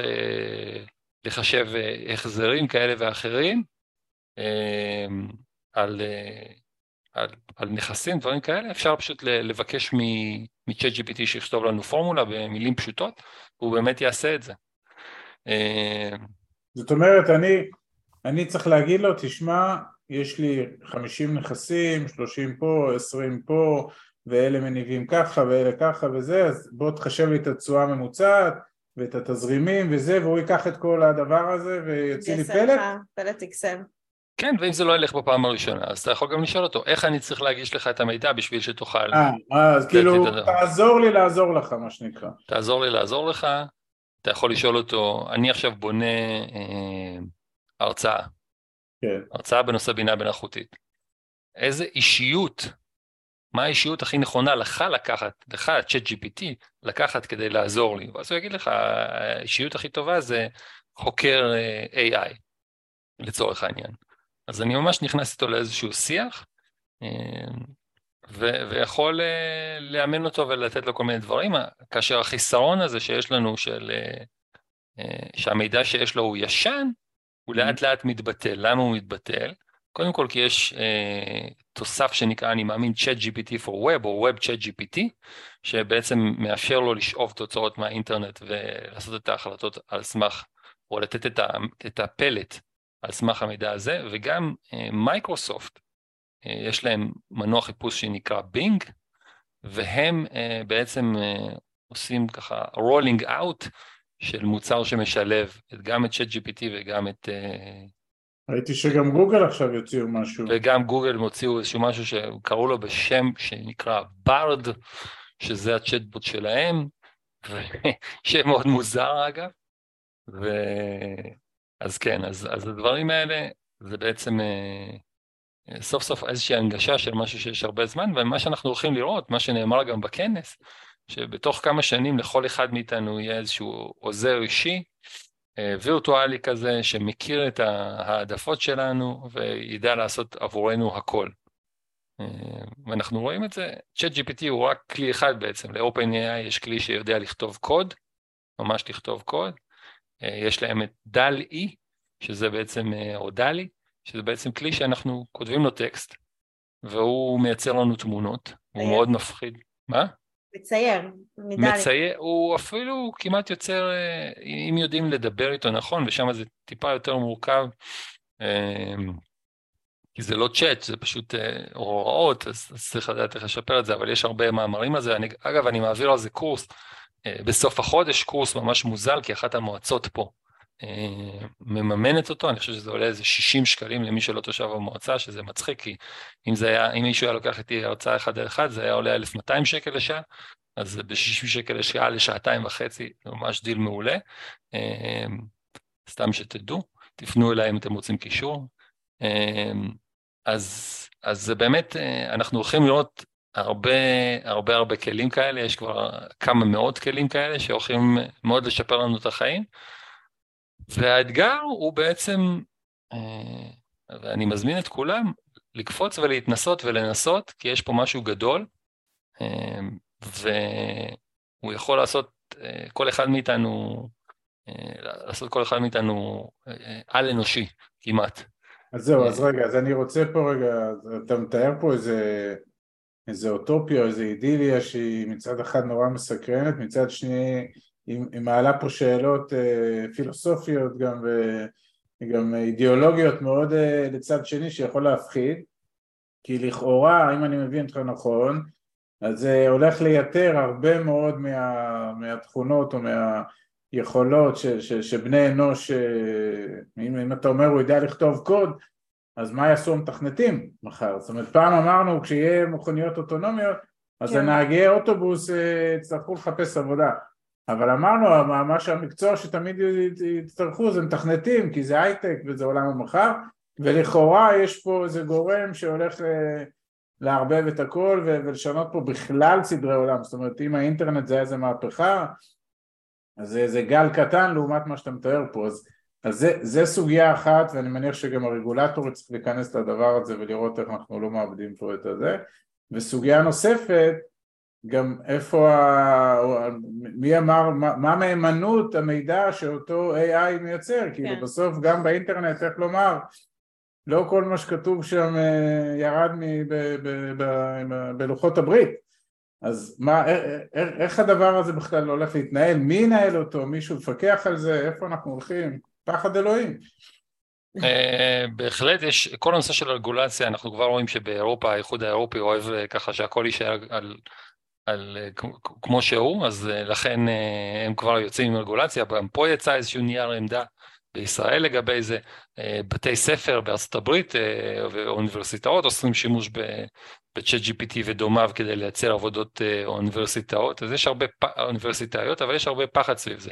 לחשב החזרים כאלה ואחרים, על, על, על נכסים, דברים כאלה, אפשר פשוט לבקש מצ'אט GPT שיכתוב לנו פורמולה במילים פשוטות, והוא באמת יעשה את זה. אה, זאת אומרת, אני, אני צריך להגיד לו, תשמע, יש לי 50 נכסים, 30 פה, 20 פה, ואלה מניבים ככה ואלה ככה וזה, אז בוא תחשב לי את התשואה הממוצעת ואת התזרימים וזה, והוא ייקח את כל הדבר הזה ויוציא לי פלט. פלט אקסל. כן, ואם זה לא ילך בפעם הראשונה, אז אתה יכול גם לשאול אותו, איך אני צריך להגיש לך את המידע בשביל שתוכל... אה, אז כאילו, תעזור לי לעזור לך, מה שנקרא. תעזור לי לעזור לך, אתה יכול לשאול אותו, אני עכשיו בונה אה, הרצאה. כן. הרצאה בנושא בינה מלאכותית. איזה אישיות, מה האישיות הכי נכונה לך לקחת, לך, צ'אט GPT, לקחת כדי לעזור לי. ואז הוא יגיד לך, האישיות הכי טובה זה חוקר אה, AI, לצורך העניין. אז אני ממש נכנס איתו לאיזשהו שיח, אה, ו- ויכול uh, לאמן אותו ולתת לו כל מיני דברים, כאשר החיסרון הזה שיש לנו, של, uh, שהמידע שיש לו הוא ישן, הוא mm-hmm. לאט לאט מתבטל. למה הוא מתבטל? קודם כל כי יש uh, תוסף שנקרא, אני מאמין, Chat GPT for Web או Web Chat GPT, שבעצם מאפשר לו לשאוב תוצאות מהאינטרנט ולעשות את ההחלטות על סמך, או לתת את, ה, את הפלט על סמך המידע הזה, וגם מייקרוסופט, uh, אה, יש להם מנוע חיפוש שנקרא בינג, והם uh, בעצם עושים ככה rolling out של מוצר שמשלב גם את ChatGPT וגם את... ראיתי שגם גוגל עכשיו יוציאו משהו. וגם גוגל מוציאים איזשהו משהו שקראו לו בשם שנקרא ברד, שזה הצ'טבוט שלהם, שם מאוד מוזר אגב. ו... אז כן, אז, אז הדברים האלה זה בעצם סוף סוף איזושהי הנגשה של משהו שיש הרבה זמן, ומה שאנחנו הולכים לראות, מה שנאמר גם בכנס, שבתוך כמה שנים לכל אחד מאיתנו יהיה איזשהו עוזר אישי, אה, וירטואלי כזה, שמכיר את העדפות שלנו וידע לעשות עבורנו הכל. אה, ואנחנו רואים את זה, צ'אט GPT הוא רק כלי אחד בעצם, ל-OpenAI יש כלי שיודע לכתוב קוד, ממש לכתוב קוד, אה, יש להם את דל-E, שזה בעצם, או דלי, שזה בעצם כלי שאנחנו כותבים לו טקסט, והוא מייצר לנו תמונות, הוא מאוד מפחיד. מה? מצייר, מדליה. מצייר, הוא אפילו כמעט יוצר, אה, אם יודעים לדבר איתו נכון, ושם זה טיפה יותר מורכב, אמ, כי זה לא צ'אט, זה פשוט אה, הוראות, אז צריך לדעת איך לשפר את זה, אבל יש הרבה מאמרים על זה. אני, אגב, אני מעביר על זה קורס אה, בסוף החודש, קורס ממש מוזל, כי אחת המועצות פה אה, מממנת אותו, אני חושב שזה עולה איזה 60 שקלים למי שלא תושב המועצה, שזה מצחיק, כי אם זה היה, אם מישהו היה לוקח איתי הרצאה אחד על אחד, זה היה עולה 1,200 שקל לשעה, אז ב-60 שקל לשעה לשעתיים וחצי, זה ממש דיל מעולה. אה, סתם שתדעו, תפנו אליי אם אתם רוצים קישור. אה, אז, אז זה באמת, אנחנו הולכים לראות הרבה הרבה הרבה כלים כאלה, יש כבר כמה מאות כלים כאלה שהולכים מאוד לשפר לנו את החיים. והאתגר הוא בעצם, אה, ואני מזמין את כולם, לקפוץ ולהתנסות ולנסות, כי יש פה משהו גדול, אה, והוא יכול לעשות, אה, כל אחד מאיתנו, לעשות כל אחד מאיתנו על אנושי כמעט. אז זהו, אז רגע, אז אני רוצה פה רגע, אתה מתאר פה איזה, איזה אוטופיה, איזה אידיליה שהיא מצד אחד נורא מסקרנת, מצד שני היא, היא מעלה פה שאלות אה, פילוסופיות גם וגם אידיאולוגיות מאוד אה, לצד שני שיכול להפחיד. כי לכאורה, אם אני מבין אותך נכון, אז זה הולך לייתר הרבה מאוד מה, מהתכונות או מהיכולות ש, ש, שבני אנוש, אה, אם, אם אתה אומר הוא יודע לכתוב קוד, אז מה יעשו המתכנתים מחר? זאת אומרת, פעם אמרנו כשיהיה מכוניות אוטונומיות, אז כן. הנהגי אוטובוס יצטרכו לחפש עבודה. אבל אמרנו, מה שהמקצוע שתמיד יצטרכו זה מתכנתים, כי זה הייטק וזה עולם המחר, ולכאורה יש פה איזה גורם שהולך אה, לערבב את הכל ולשנות פה בכלל סדרי עולם, זאת אומרת אם האינטרנט זה איזה מהפכה, אז זה, זה גל קטן לעומת מה שאתה מתאר פה, אז, אז זה, זה סוגיה אחת ואני מניח שגם הרגולטור צריך להיכנס לדבר הזה ולראות איך אנחנו לא מאבדים פה את הזה, וסוגיה נוספת גם איפה, ה... מי אמר, מה מהימנות המידע שאותו AI מייצר, כן. כאילו בסוף גם באינטרנט, איך לומר, לא כל מה שכתוב שם אה, ירד בלוחות הברית, אז מה, איך, איך הדבר הזה בכלל הולך להתנהל, מי ינהל אותו, מישהו מפקח על זה, איפה אנחנו הולכים, פחד אלוהים. אה, בהחלט יש, כל הנושא של הרגולציה, אנחנו כבר רואים שבאירופה, האיחוד האירופי אוהב אה, ככה שהכל יישאר על על, אה, כמו שהוא, אז לכן הם כבר יוצאים עם רגולציה, גם פה יצא איזשהו נייר עמדה בישראל לגבי זה, בתי ספר בארצות הברית ואוניברסיטאות עושים שימוש בצ'אט GPT ודומיו כדי לייצר עבודות אוניברסיטאות, אז יש הרבה אוניברסיטאיות, אבל יש הרבה פחד סביב זה.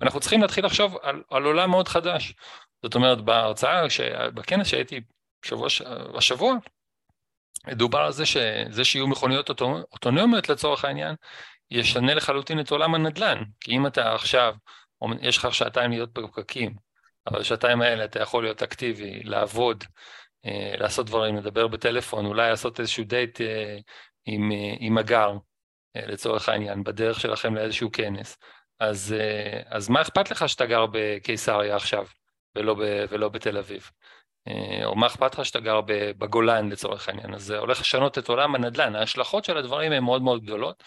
ואנחנו צריכים להתחיל לחשוב על, על עולם מאוד חדש. זאת אומרת, בהרצאה, בכנס שהייתי שבוע, השבוע, דובר על זה שזה שיהיו מכוניות אוטונומיות לצורך העניין, ישנה לחלוטין את עולם הנדל"ן. כי אם אתה עכשיו, יש לך שעתיים להיות בפקקים, אבל בשעתיים האלה אתה יכול להיות אקטיבי, לעבוד, אה, לעשות דברים, לדבר בטלפון, אולי לעשות איזשהו דייט אה, עם, אה, עם הגר, לצורך העניין, בדרך שלכם לאיזשהו כנס. אז, אז מה אכפת לך שאתה גר בקיסריה עכשיו, ולא, ב, ולא בתל אביב? או מה אכפת לך שאתה גר בגולן לצורך העניין? אז זה הולך לשנות את עולם הנדל"ן. ההשלכות של הדברים הן מאוד מאוד גדולות.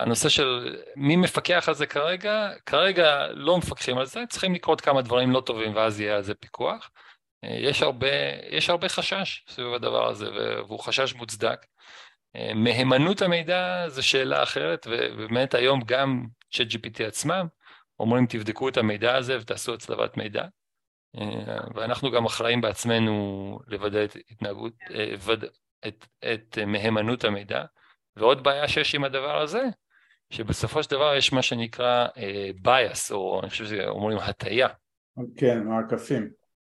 הנושא של מי מפקח על זה כרגע, כרגע לא מפקחים על זה, צריכים לקרות כמה דברים לא טובים ואז יהיה על זה פיקוח. יש הרבה, יש הרבה חשש סביב הדבר הזה, והוא חשש מוצדק. מהימנות המידע זו שאלה אחרת, ובאמת היום גם ChatGPT עצמם אומרים תבדקו את המידע הזה ותעשו הצלבת מידע. ואנחנו גם אחראים בעצמנו לוודא את התנהגות, את, את מהימנות המידע. ועוד בעיה שיש עם הדבר הזה, שבסופו של דבר יש מה שנקרא uh, bias, או אני חושב שאומרים הטיה. כן, מעקפים.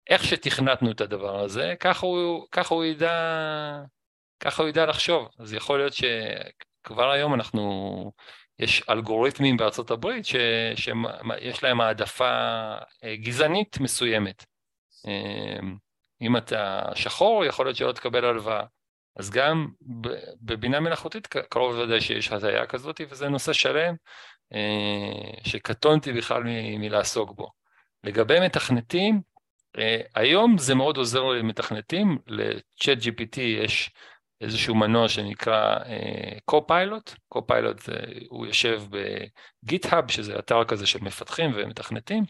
איך שתכנתנו את הדבר הזה, ככה הוא, ככה הוא ידע, ככה הוא ידע לחשוב. אז יכול להיות שכבר היום אנחנו, יש אלגוריתמים בארצות הברית ש, שיש להם העדפה אה, גזענית מסוימת. אה, אם אתה שחור, יכול להיות שלא תקבל הלוואה. אז גם בבינה מלאכותית קרוב לוודאי שיש הטעיה כזאת, וזה נושא שלם אה, שקטונתי בכלל מלעסוק בו. לגבי מתכנתים, אה, היום זה מאוד עוזר למתכנתים, ל-chat GPT יש איזשהו מנוע שנקרא קו-פיילוט, uh, קו-פיילוט הוא יושב בגיט-האב, שזה אתר כזה של מפתחים ומתכנתים,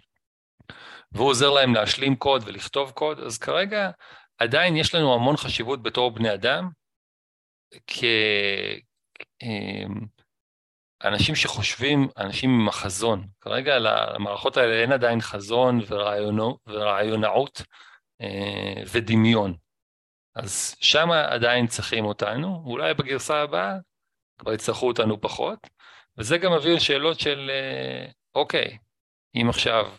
והוא עוזר להם להשלים קוד ולכתוב קוד, אז כרגע עדיין יש לנו המון חשיבות בתור בני אדם, כאנשים שחושבים, אנשים עם החזון. כרגע למערכות האלה אין עדיין חזון ורעיונאות אה, ודמיון. אז שם עדיין צריכים אותנו, אולי בגרסה הבאה כבר יצטרכו אותנו פחות, וזה גם מביא לשאלות של, אה, אוקיי, אם עכשיו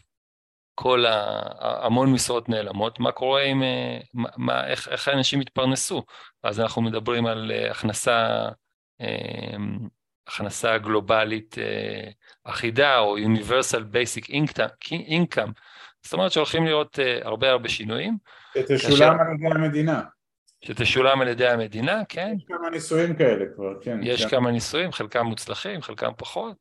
כל ה... המון משרות נעלמות, מה קורה עם, אה, מה, איך, איך האנשים יתפרנסו? אז אנחנו מדברים על אה, הכנסה, אה, הכנסה גלובלית אחידה, או Universal Basic Income, זאת אומרת שהולכים להיות הרבה הרבה שינויים. שתשולם. על ידי המדינה. שתשולם על ידי המדינה, כן. יש כמה ניסויים כאלה כבר, כן. יש כמה ניסויים, חלקם מוצלחים, חלקם פחות,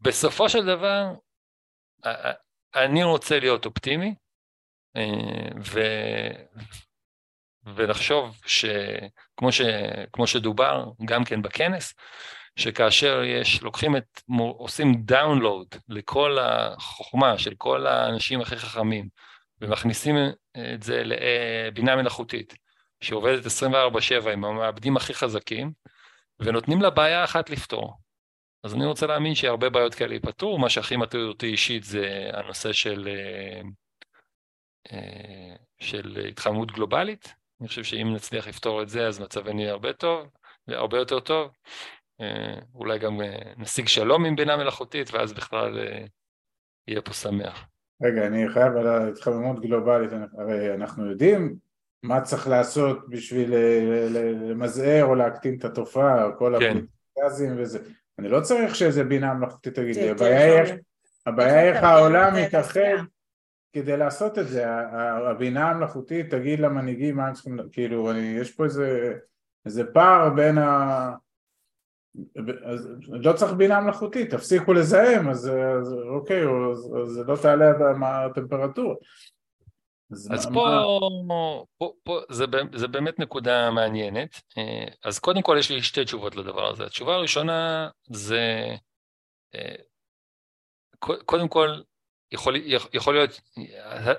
ובסופו של דבר, אני רוצה להיות אופטימי, אה, ו... ולחשוב שכמו ש... כמו שדובר גם כן בכנס, שכאשר יש, לוקחים את, עושים דאונלואוד לכל החוכמה של כל האנשים הכי חכמים, ומכניסים את זה לבינה מלאכותית, שעובדת 24/7 עם המעבדים הכי חזקים, ונותנים לה בעיה אחת לפתור. אז אני רוצה להאמין שהרבה בעיות כאלה ייפתרו, מה שהכי מטריד אותי אישית זה הנושא של, אה, אה, של התחממות גלובלית. אני חושב שאם נצליח לפתור את זה אז מצבנו יהיה הרבה טוב, הרבה יותר טוב. אה, אולי גם נשיג שלום עם בינה מלאכותית ואז בכלל יהיה פה שמח. רגע, אני חייב על ההתחממות גלובלית, הרי אנחנו יודעים מה צריך לעשות בשביל למזער או להקטין את התופעה, כל כן. הפליטים וזה. אני לא צריך שאיזה בינה מלאכותית תגיד לי, הבעיה היא איך העולם מתאחד כדי לעשות את זה, הבינה המלאכותית תגיד למנהיגים מה הם צריכים, כאילו, יש פה איזה, איזה פער בין ה... אז לא צריך בינה מלאכותית, תפסיקו לזהם, אז, אז אוקיי, אז, אז לא תעלה הטמפרטורה. אז, אז פה, מה... פה, פה זה, זה באמת נקודה מעניינת. אה, אז קודם כל יש לי שתי תשובות לדבר הזה. התשובה הראשונה זה, אה, קודם כל, יכול, יכול להיות,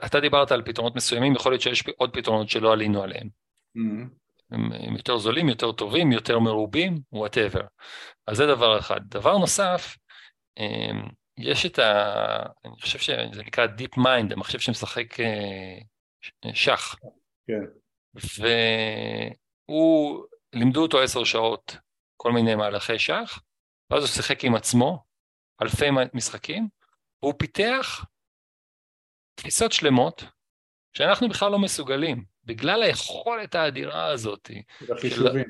אתה דיברת על פתרונות מסוימים, יכול להיות שיש עוד פתרונות שלא עלינו עליהם. Mm-hmm. הם, הם יותר זולים, יותר טובים, יותר מרובים, וואטאבר. אז זה דבר אחד. דבר נוסף, אה, יש את ה... אני חושב שזה נקרא Deep Mind, המחשב שמשחק אה, שח. כן. והוא, לימדו אותו עשר שעות כל מיני מהלכי שח, ואז הוא שיחק עם עצמו אלפי משחקים, והוא פיתח תפיסות שלמות שאנחנו בכלל לא מסוגלים, בגלל היכולת האדירה הזאת של החישובים.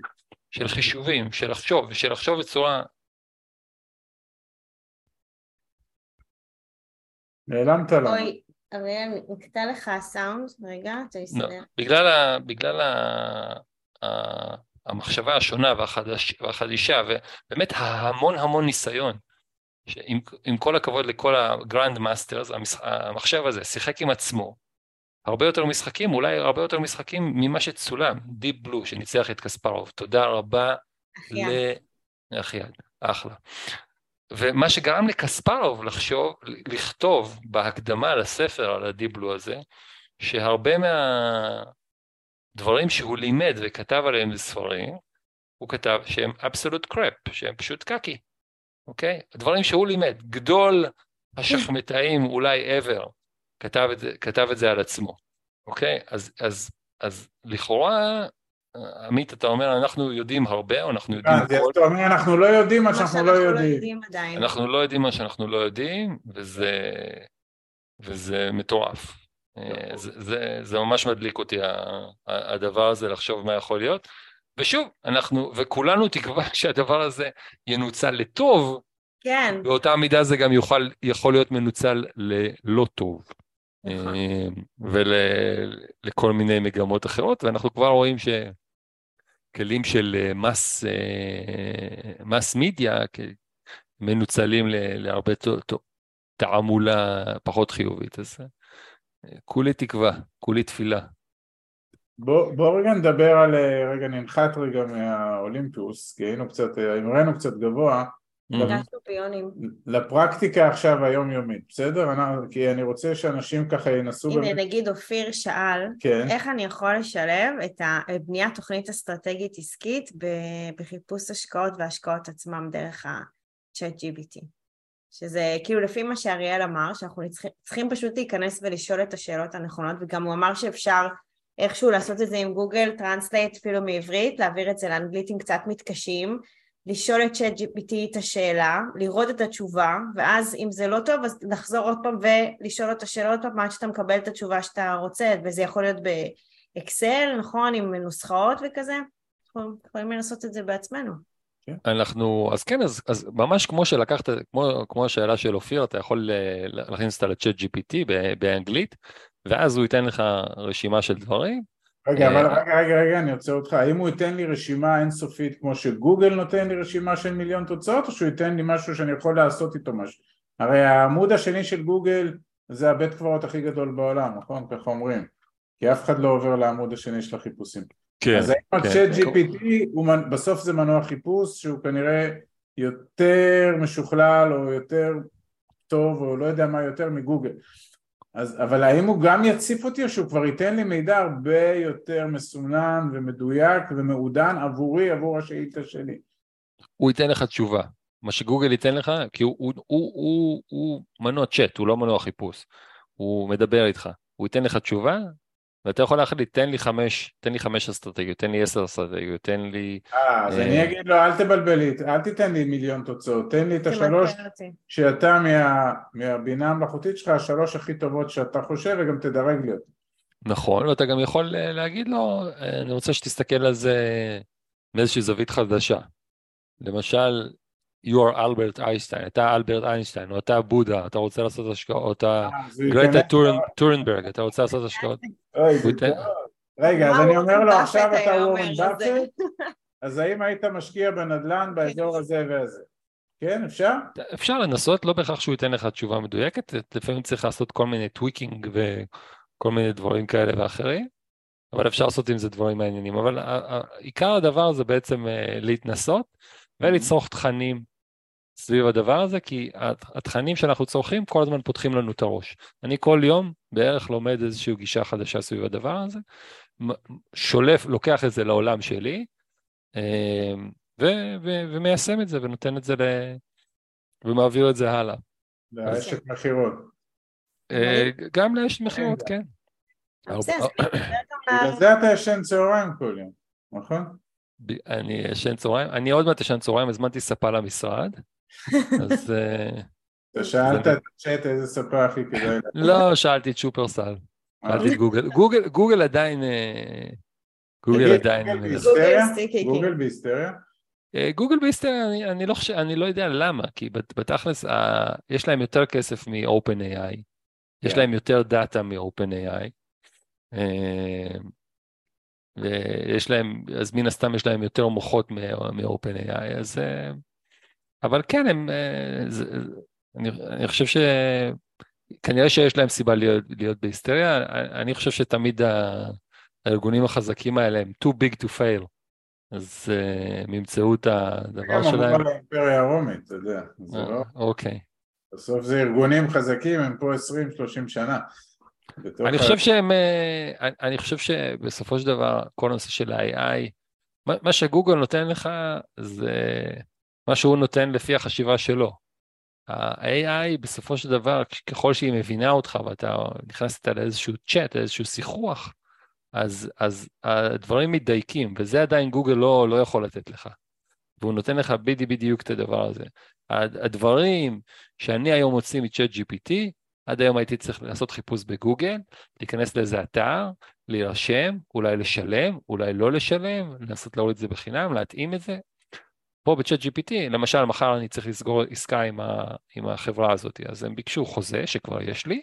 של חישובים, של לחשוב, ושל לחשוב בצורה... נעלמת לנו. אוי, אריאל, נקטע לך הסאונד, רגע, אתה לא, יסתדר. בגלל, ה, בגלל ה, ה, המחשבה השונה והחדש, והחדישה, ובאמת המון המון ניסיון, שעם עם כל הכבוד לכל ה grand masters, המחשב הזה שיחק עם עצמו, הרבה יותר משחקים, אולי הרבה יותר משחקים ממה שצולם, דיפ בלו שניצח את קספרוב, תודה רבה אחיין. לאחיין, אחלה. ומה שגרם לקספרוב לחשוב, לכתוב בהקדמה לספר על הדיפ בלו הזה, שהרבה מהדברים שהוא לימד וכתב עליהם בספרים, הוא כתב שהם אבסולוט קראפ, שהם פשוט קקי, אוקיי? הדברים שהוא לימד, גדול השחמטאים אולי ever, כתב את זה, כתב את זה על עצמו, אוקיי? אז, אז, אז לכאורה, עמית, אתה אומר, אנחנו יודעים הרבה, או אנחנו יודעים אה, אז הכל, אתה אומר, אנחנו לא יודעים מה שאנחנו לא יודעים. יודעים. אנחנו לא יודעים מה שאנחנו לא יודעים, וזה, וזה מטורף. אה, זה, זה, זה ממש מדליק אותי, הדבר הזה, לחשוב מה יכול להיות. ושוב, אנחנו, וכולנו תקווה שהדבר הזה ינוצל לטוב, כן, באותה מידה זה גם יוכל, יכול להיות מנוצל ללא טוב. נכון. אה, ולכל מיני מגמות אחרות, ואנחנו כבר רואים שכלים של אה, מס, אה, מס מידיה מנוצלים להרבה תעמולה פחות חיובית, אז אה, כולי תקווה, כולי תפילה. בוא, בוא רגע נדבר על, אה, רגע ננחת רגע מהאולימפיוס, כי היינו קצת, אה, המראנו קצת גבוה. לפרקטיקה עכשיו היומיומית, בסדר? כי אני רוצה שאנשים ככה ינסו הנה, באמת, נגיד אופיר שאל, כן, איך אני יכול לשלב את בניית תוכנית אסטרטגית עסקית בחיפוש השקעות והשקעות עצמם דרך ה-chat GPT. שזה כאילו לפי מה שאריאל אמר, שאנחנו צריכים, צריכים פשוט להיכנס ולשאול את השאלות הנכונות, וגם הוא אמר שאפשר איכשהו לעשות את זה עם גוגל טרנסלייט אפילו מעברית, להעביר את זה לאנגלית עם קצת מתקשים, לשאול את chat GPT את השאלה, לראות את התשובה, ואז אם זה לא טוב אז לחזור עוד פעם ולשאול את השאלה עוד פעם עד שאתה מקבל את התשובה שאתה רוצה, וזה יכול להיות באקסל, נכון, עם נוסחאות וכזה, אנחנו יכולים לעשות את זה בעצמנו. אנחנו, אז כן, אז, אז ממש כמו שלקחת, כמו, כמו השאלה של אופיר, אתה יכול אה, להכניס אותה לצ'אט GPT באנגלית, ואז הוא ייתן לך רשימה של דברים, רגע, אבל אה, רגע, רגע, רגע, אני עוצר אותך, האם הוא ייתן לי רשימה אינסופית כמו שגוגל נותן לי רשימה של מיליון תוצאות, או שהוא ייתן לי משהו שאני יכול לעשות איתו משהו? הרי העמוד השני של גוגל זה הבית קברות הכי גדול בעולם, נכון? ככה אומרים, כי אף אחד לא עובר לעמוד השני של החיפושים. כן, אז האם כן. הצ'אט GPT, בסוף זה מנוע חיפוש שהוא כנראה יותר משוכלל או יותר טוב או לא יודע מה יותר מגוגל. אז, אבל האם הוא גם יציף אותי או שהוא כבר ייתן לי מידע הרבה יותר מסונן ומדויק ומעודן עבורי, עבור השאילתה שלי? הוא ייתן לך תשובה. מה שגוגל ייתן לך, כי הוא, הוא, הוא, הוא, הוא מנוע צ'אט, הוא לא מנוע חיפוש. הוא מדבר איתך. הוא ייתן לך תשובה, ואתה יכול להחליט, תן לי חמש, תן לי חמש אסטרטגיות, תן לי עשר אסטרטגיות, תן לי... אה, אז אה. אני אגיד לו אל תבלבל לי, אל תיתן לי מיליון תוצאות, תן לי את השלוש. שאתה מה, מהבינה המלאכותית שלך, השלוש הכי טובות שאתה חושב וגם תדרג לי אותי. נכון, ואתה גם יכול אה, להגיד לו, אה, אני רוצה שתסתכל על זה מאיזושהי זווית חדשה. למשל, you are אלברט איינשטיין, אתה אלברט איינשטיין, או אתה בודה, אתה רוצה לעשות השקעות, אתה אה, גרטה טונ- טונברג, אתה רוצה לעשות השקעות. טוב. רגע, אז אני אומר לו עכשיו אתה וורן באפט?, אז האם היית משקיע בנדל"ן באזור הזה והזה? כן, אפשר? אפשר לנסות, לא בהכרח שהוא ייתן לך תשובה מדויקת, לפעמים צריך לעשות כל מיני tweaking וכל מיני דברים כאלה ואחרים, אבל אפשר לעשות עם זה דברים מעניינים. אבל עיקר הדבר זה בעצם אה, להתנסות ולצרוך תכנים סביב הדבר הזה, כי הת- התכנים שאנחנו צורכים כל הזמן פותחים לנו את הראש. אני כל יום בערך לומד איזושהי גישה חדשה סביב הדבר הזה, שולף, לוקח את זה לעולם שלי, אה, ו- ו- ומיישם את זה ונותן את זה ל... ומעביר את זה הלאה. לאשת מכירות. אה, גם לאשת מכירות, כן. על- בגלל זה אתה ישן צהריים כל יום, נכון? ב- אני ישן צהריים, אני עוד מעט ישן צהריים, הזמנתי ספה למשרד, אז אה, אתה שאלת את הצ'אט איזה ספה הכי כדאי. לא שאלתי את שופרסל. שאלתי את גוגל, גוגל, גוגל עדיין, אה, גוגל עדיין, גוגל. בהיסטריה? גוגל sticky, כן. גוגל בהיסטריה? אה, גוגל בהיסטריה, אני, אני, לא חושב, אני לא יודע למה, כי בת- בתכלס ה- יש להם יותר כסף מ-OpenAI, יש כן. להם יותר data מ-OpenAI, אה, ויש להם, אז מן הסתם יש להם יותר מוחות מ-OpenAI, אז... אה, אבל כן, הם... אה, זה, אני, אני חושב ש... כנראה שיש להם סיבה להיות, להיות בהיסטריה, אני אני חושב שתמיד ה- הארגונים החזקים האלה הם too big to fail, אז אה, הם ימצאו את הדבר גם שלהם. אמרו על האימפריה הרומית, אתה יודע. זה לא... אוקיי. בסוף זה ארגונים חזקים, הם פה 20-30 שנה. אני חושב שהם, אה, אני- חושב שבסופו של דבר כל הנושא של ה-AI, מה- שגוגל נותן לך זה מה שהוא נותן לפי החשיבה שלו. ה-AI בסופו של דבר, ככל שהיא מבינה אותך ואתה נכנס איתה לאיזשהו צ'אט, לאיזשהו שיחוח, אז, אז הדברים מתדייקים, וזה עדיין גוגל לא, לא יכול לתת לך. והוא נותן לך בדיוק בדיוק את הדבר הזה. הד- הדברים שאני היום מוציא מצ'אט GPT, עד היום הייתי צריך לעשות חיפוש בגוגל, להיכנס לאיזה אתר, להירשם, אולי לשלם, אולי לא לשלם, לנסות להוריד את זה בחינם, להתאים את זה. פה ב Chat GPT, למשל, מחר אני צריך לסגור עסקה עם, ה, עם החברה הזאת, אז הם ביקשו חוזה, שכבר יש לי,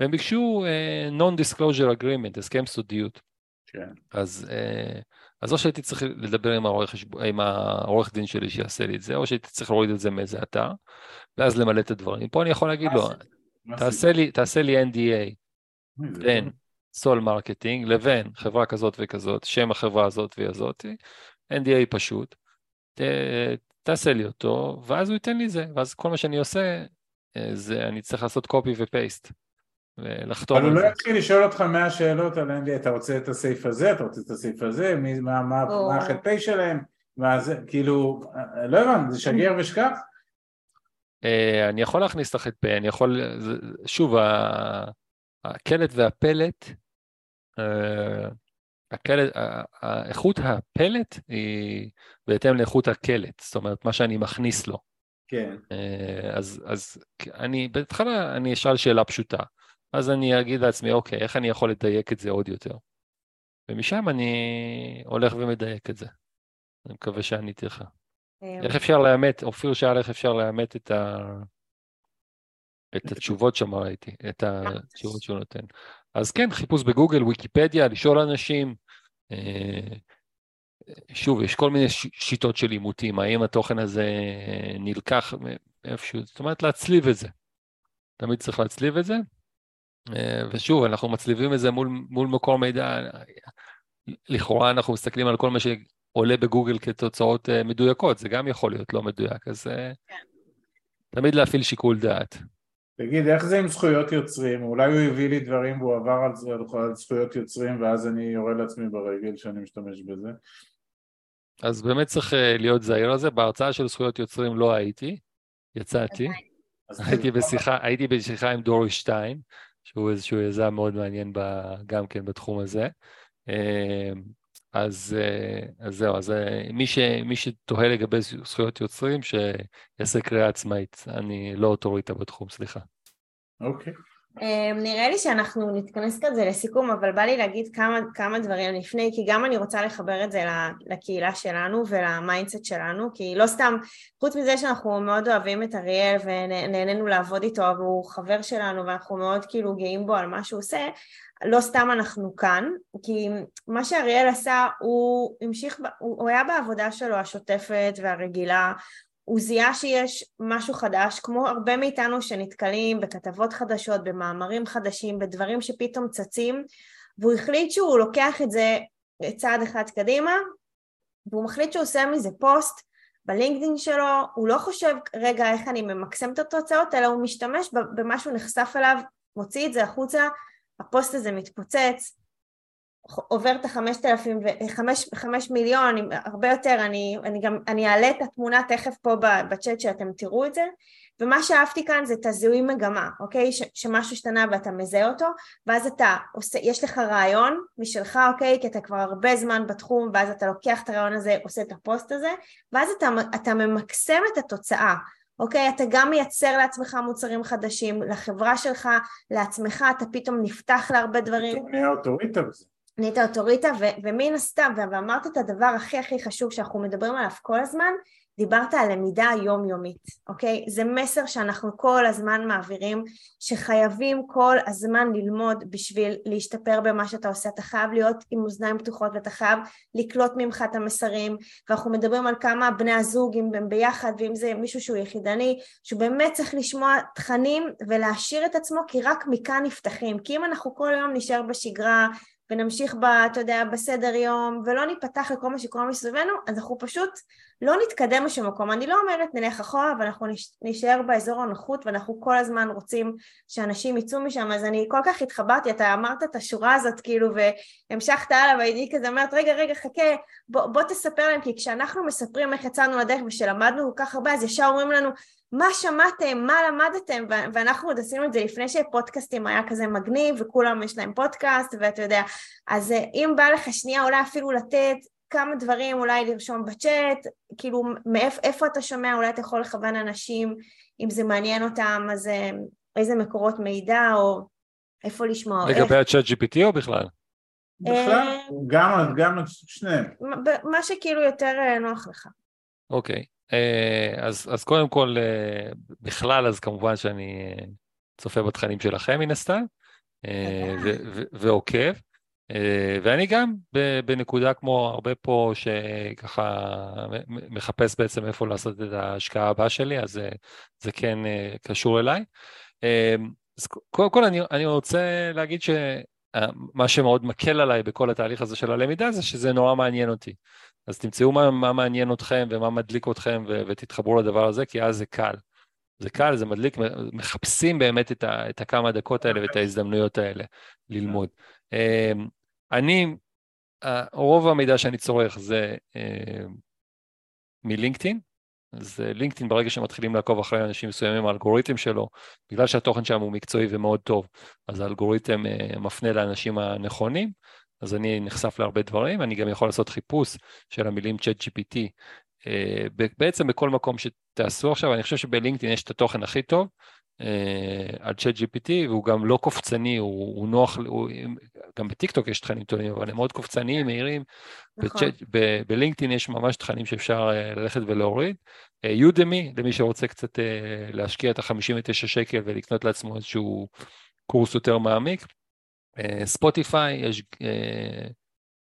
והם ביקשו uh, non-disclosure agreement, הסכם סודיות. כן. אז, uh, אז או שהייתי צריך לדבר עם העורך, עם העורך דין שלי שיעשה לי את זה, או שהייתי צריך להוריד את זה מאיזה אתר, ואז למלא את הדברים. פה אני יכול להגיד לו, מה תעשה לי, תעשה לי NDA בין טוב. סול מרקטינג לבין חברה כזאת וכזאת, שם החברה הזאת והזאת, NDA פשוט, ת, תעשה לי אותו, ואז הוא ייתן לי זה, ואז כל מה שאני עושה, אה, זה אני צריך לעשות copy ו-paste, ולחתום אבל הוא לא. יתחיל לשאול אותך 100 שאלות על NDA, אתה רוצה את הסעיף הזה, אתה רוצה את הסעיף הזה, מה- ה-ח"פ שלהם, מה זה, כאילו, לא הבנתי, זה שגר ושכח? אה, אני יכול להכניס את הח"פ, אני יכול, שוב, הקלט והפלט, אה, הקלט, איכות הפלט היא בהתאם לאיכות הקלט, זאת אומרת, מה שאני מכניס לו. כן. אה, אז, אז אני, בהתחלה אני אשאל שאלה פשוטה, אז אני אגיד לעצמי, אוקיי, איך אני יכול לדייק את זה עוד יותר? ומשם אני הולך ומדייק את זה. אני מקווה שעניתי לך. אה, איך אפשר לאמת, אופיר שאל איך אפשר לאמת את, ה... את התשובות שם ראיתי, את התשובות שהוא נותן. אז כן, חיפוש בגוגל, ויקיפדיה, לשאול אנשים. אה, שוב, יש כל מיני ש- שיטות של עימותים, האם התוכן הזה נלקח מאיפשהו, זאת אומרת להצליב את זה. תמיד צריך להצליב את זה. אה, ושוב, אנחנו מצליבים את זה מול, מול מקור מידע. לכאורה אנחנו מסתכלים על כל מה שעולה בגוגל כתוצאות אה, מדויקות, זה גם יכול להיות לא מדויק, אז אה, תמיד להפעיל שיקול דעת. תגיד, איך זה עם זכויות יוצרים? אולי הוא הביא לי דברים והוא עבר על זה- על זכויות יוצרים ואז אני יורה לעצמי ברגל שאני משתמש בזה. אז באמת צריך אה, להיות זהיר על זה, בהרצאה של זכויות יוצרים לא הייתי, יצאתי, הייתי בשיחה, הייתי בשיחה עם דורי שטיין, שהוא איזשהו יזם מאוד מעניין ב, גם כן בתחום הזה. אז, אה, אז זהו, אז אה, מי, ש, מי שתוהה לגבי זכויות יוצרים, שיעשה קריאה עצמאית, אני לא אוטוריטה בתחום, סליחה. אוקיי. אה, נראה לי שאנחנו נתכנס כזה לסיכום, אבל בא לי להגיד כמה, כמה דברים לפני, כי גם אני רוצה לחבר את זה לקהילה שלנו ול mindset שלנו, כי לא סתם, חוץ מזה שאנחנו מאוד אוהבים את אריאל ונהנינו לעבוד איתו, והוא חבר שלנו ואנחנו מאוד כאילו גאים בו על מה שהוא עושה, לא סתם אנחנו כאן, כי מה שאריאל עשה, הוא המשיך, הוא היה בעבודה שלו השוטפת והרגילה, הוא זיהה שיש משהו חדש, כמו הרבה מאיתנו שנתקלים בכתבות חדשות, במאמרים חדשים, בדברים שפתאום צצים, והוא החליט שהוא לוקח את זה צעד אחד קדימה, והוא מחליט שהוא עושה מזה פוסט בלינקדאין שלו, הוא לא חושב, רגע, איך אני ממקסם את התוצאות, אלא הוא משתמש במה שהוא נחשף אליו, מוציא את זה החוצה, הפוסט הזה מתפוצץ, עובר את החמשת אלפים חמש מיליון, הרבה יותר, אני, אני גם, אני אעלה את התמונה תכף פה בצ'אט שאתם תראו את זה, ומה שאהבתי כאן זה את הזיהוי מגמה, אוקיי? ש, שמשהו השתנה ואתה מזהה אותו, ואז אתה עושה, יש לך רעיון משלך, אוקיי? כי אתה כבר הרבה זמן בתחום, ואז אתה לוקח את הרעיון הזה, עושה את הפוסט הזה, ואז אתה, אתה ממקסם את התוצאה. אוקיי? אתה גם מייצר לעצמך מוצרים חדשים, לחברה שלך, לעצמך, אתה פתאום נפתח להרבה דברים. אתה נהיה אוטוריטה בזה. נהיית אוטוריטה, ו- ומן הסתם, ואמרת את הדבר הכי הכי חשוב שאנחנו מדברים עליו כל הזמן, דיברת על למידה יומיומית, אוקיי? זה מסר שאנחנו כל הזמן מעבירים, שחייבים כל הזמן ללמוד בשביל להשתפר במה שאתה עושה. אתה חייב להיות עם אוזניים פתוחות ואתה חייב לקלוט ממך את המסרים, ואנחנו מדברים על כמה בני הזוג, אם הם ביחד, ואם זה מישהו שהוא יחידני, שהוא באמת צריך לשמוע תכנים ולהעשיר את עצמו, כי רק מכאן נפתחים. כי אם אנחנו כל היום נשאר בשגרה, ונמשיך, ב, אתה יודע, בסדר יום, ולא ניפתח לכל מה שקורה מסביבנו, אז אנחנו פשוט לא נתקדם לשום מקום. אני לא אומרת נלך אחורה, אבל אנחנו נשאר באזור הנוחות, ואנחנו כל הזמן רוצים שאנשים יצאו משם, אז אני כל כך התחברתי, אתה אמרת את השורה הזאת, כאילו, והמשכת הלאה, והייתי כזה אומרת, רגע, רגע, חכה, בוא, בוא תספר להם, כי כשאנחנו מספרים איך יצאנו לדרך ושלמדנו כל כך הרבה, אז ישר אומרים לנו, מה שמעתם, מה למדתם, ואנחנו עוד עשינו את זה לפני שפודקאסטים היה כזה מגניב וכולם יש להם פודקאסט ואתה יודע, אז אה, אם בא לך שנייה אולי אפילו לתת כמה דברים, אולי לרשום בצ'אט, כאילו מאיפה אתה שומע, אולי אתה יכול לכוון אנשים אם זה מעניין אותם, אז אה, איזה מקורות מידע או איפה לשמוע. לגבי הצ'אט GPT או בכלל? בכלל, גם, גם שניהם. מה שכאילו יותר נוח לך. אוקיי. אה, אז, אז קודם כל, אה, בכלל, אז כמובן שאני אה, צופה בתכנים שלכם מן הסתם, ועוקב. ואני גם בנקודה כמו הרבה פה שככה מחפש בעצם איפה לעשות את ההשקעה הבאה שלי, אז זה כן קשור אליי. אז קודם כל אני, אני רוצה להגיד שמה שמאוד מקל עליי בכל התהליך הזה של הלמידה זה שזה נורא מעניין אותי. אז תמצאו מה, מה מעניין אתכם ומה מדליק אתכם ו- ותתחברו לדבר הזה, כי אז זה קל. זה קל, זה מדליק, מחפשים באמת את, ה- את הכמה דקות האלה ואת ההזדמנויות האלה ללמוד. אמ, אני, רוב המידע שאני צורך זה אמ, מלינקדאין, אז לינקדאין ברגע שמתחילים לעקוב אחרי אנשים מסוימים, האלגוריתם שלו, בגלל שהתוכן שם הוא מקצועי ומאוד טוב, אז האלגוריתם אה, מפנה לאנשים הנכונים, אז אני נחשף להרבה דברים, אני גם יכול לעשות חיפוש של המילים צ'אט GPT אה, בעצם בכל מקום שתעשו עכשיו, אני חושב שבלינקדאין יש את התוכן הכי טוב אה, על צ'אט GPT והוא גם לא קופצני, הוא, הוא נוח, הוא, גם בטיקטוק יש תכנים טובים, אבל הם מאוד קופצניים, מהירים, נכון. בלינקדאין יש ממש תכנים שאפשר אה, ללכת ולהוריד. יודמי, למי שרוצה קצת להשקיע את ה-59 שקל ולקנות לעצמו איזשהו קורס יותר מעמיק, ספוטיפיי, יש, אה,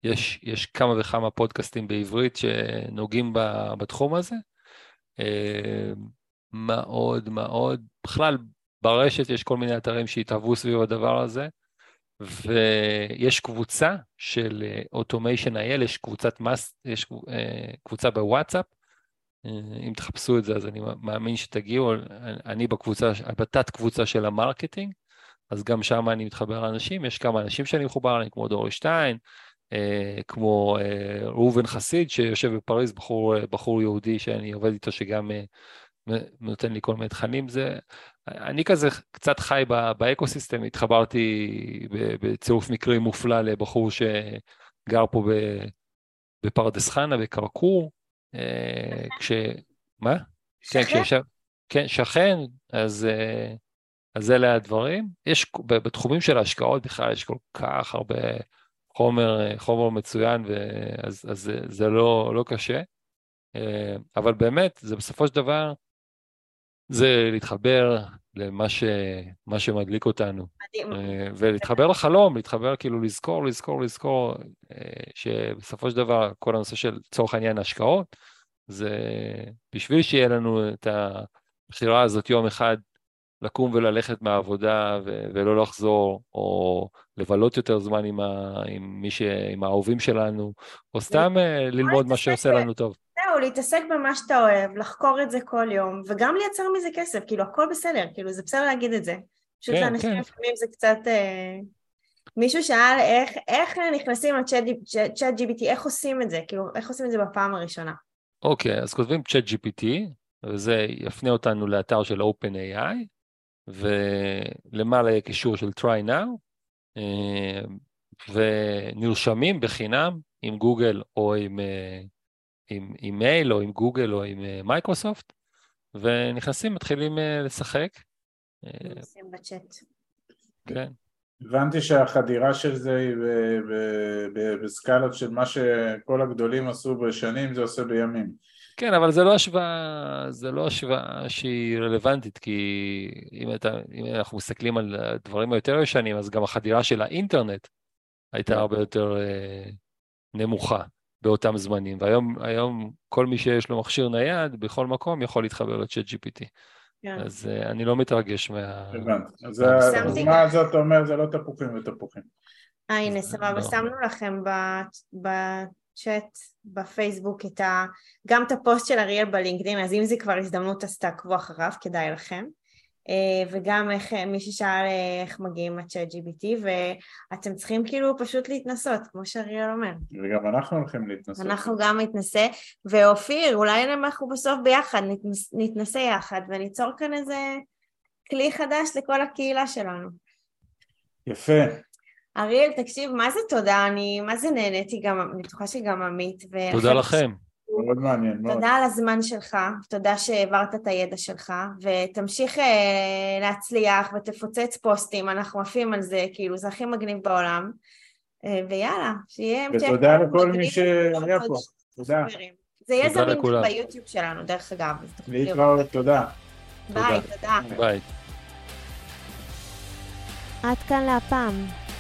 יש, יש כמה וכמה פודקאסטים בעברית שנוגעים בתחום הזה. אה, מאוד מאוד, בכלל ברשת יש כל מיני אתרים שהתהוו סביב הדבר הזה, ויש קבוצה של Automation IL, יש קבוצת מס, יש אה, קבוצה בוואטסאפ, אם תחפשו את זה אז אני מאמין שתגיעו, אני בקבוצה, בתת קבוצה של המרקטינג, אז גם שם אני מתחבר לאנשים, יש כמה אנשים שאני מחובר אליהם, כמו דורי שטיין, אה, כמו אה, ראובן חסיד שיושב בפריז, בחור, אה, בחור יהודי שאני עובד איתו שגם אה, נותן לי כל מיני תכנים, זה, אני כזה קצת חי באקוסיסטם, התחברתי בצירוף מקרים מופלא לבחור שגר פה בפרדס חנה, בכרכור, אה, כש... מה? שכן. כן, כשישב... כן, שכן, אז... אה, אז אלה הדברים. יש, בתחומים של ההשקעות בכלל יש כל כך הרבה חומר, חומר מצוין, ואז, אז זה, זה לא, לא קשה. אה, אבל באמת, זה בסופו של דבר, זה להתחבר למה ש, שמדליק אותנו. אה, ולהתחבר לחלום, להתחבר, כאילו לזכור, לזכור, לזכור, אה, שבסופו של דבר כל הנושא של, לצורך העניין, השקעות, זה בשביל שיהיה לנו את הבחירה הזאת יום אחד לקום וללכת מהעבודה ו- ולא לחזור, או לבלות יותר זמן עם, ה- עם מי ש... עם האהובים שלנו, או סתם אה, ללמוד מה שעושה לנו טוב. זהו, להתעסק במה שאתה אוהב, לחקור את זה כל יום, וגם לייצר מזה כסף, כאילו הכל בסדר, כאילו זה בסדר להגיד את זה. פשוט כן, לאנשים כן. לפעמים זה קצת... אה... מישהו שאל איך, איך נכנסים לצ'אט GPT, איך עושים את זה? כאילו, איך עושים את זה בפעם הראשונה? אוקיי, אז כותבים צ'אט GPT, וזה יפנה אותנו לאתר של OpenAI, ולמעלה יהיה קישור של try now, אה, ונרשמים בחינם עם גוגל או עם, אה, עם, עם מייל או עם גוגל או עם אה, מייקרוסופט, ונכנסים, מתחילים לשחק. נשים בצ'אט. כן. הבנתי שהחדירה של זה היא ב- ב- ב- בסקלות של מה שכל הגדולים עשו בשנים, זה עושה בימים. כן, אבל זה לא השוואה, זה לא השוואה שהיא רלוונטית, כי אם, אתה, אם אנחנו מסתכלים על הדברים היותר ישנים, אז גם החדירה של האינטרנט הייתה הרבה יותר אה, נמוכה באותם זמנים, והיום היום כל מי שיש לו מכשיר נייד בכל מקום יכול להתחבר ל Chat GPT. כן. אז אה, אני לא מתרגש מה... הבנתי. אז שמתי הדוגמה גם- הזאת אומר זה לא תפוחים ותפוחים. אה, הנה, לא. סבבה, שמנו לכם בצ'אט, בפייסבוק, את ה... גם את הפוסט של אריאל בלינקדאין, אז אם זה כבר הזדמנות, אז תעקבו אחריו, כדאי לכם. אה, וגם איך, מי ששאל אה, איך מגיעים ל Chat GPT, ואתם צריכים כאילו פשוט להתנסות, כמו שאריאל אומר. וגם אנחנו הולכים להתנסות. אנחנו גם נתנסה, ואופיר, אולי אנחנו בסוף ביחד נתנס, נתנסה יחד וניצור כאן איזה כלי חדש לכל הקהילה שלנו. יפה. אריאל, תקשיב, מה זה תודה? אני, מה זה נהניתי גם, אני בטוחה שגם עמית. תודה לכם. מאוד מעניין מאוד. תודה על הזמן שלך, תודה שהעברת את הידע שלך, ותמשיך אה, להצליח ותפוצץ פוסטים, אנחנו עפים על זה, כאילו, זה הכי מגניב בעולם. אה, ויאללה, שיהיה המשך. ותודה לכל מי שהיה פה. תודה. זה יהיה זמין. ביוטיוב שלנו, דרך אגב. להתראות, תודה. ביי, תודה. ביי. עד כאן להפעם.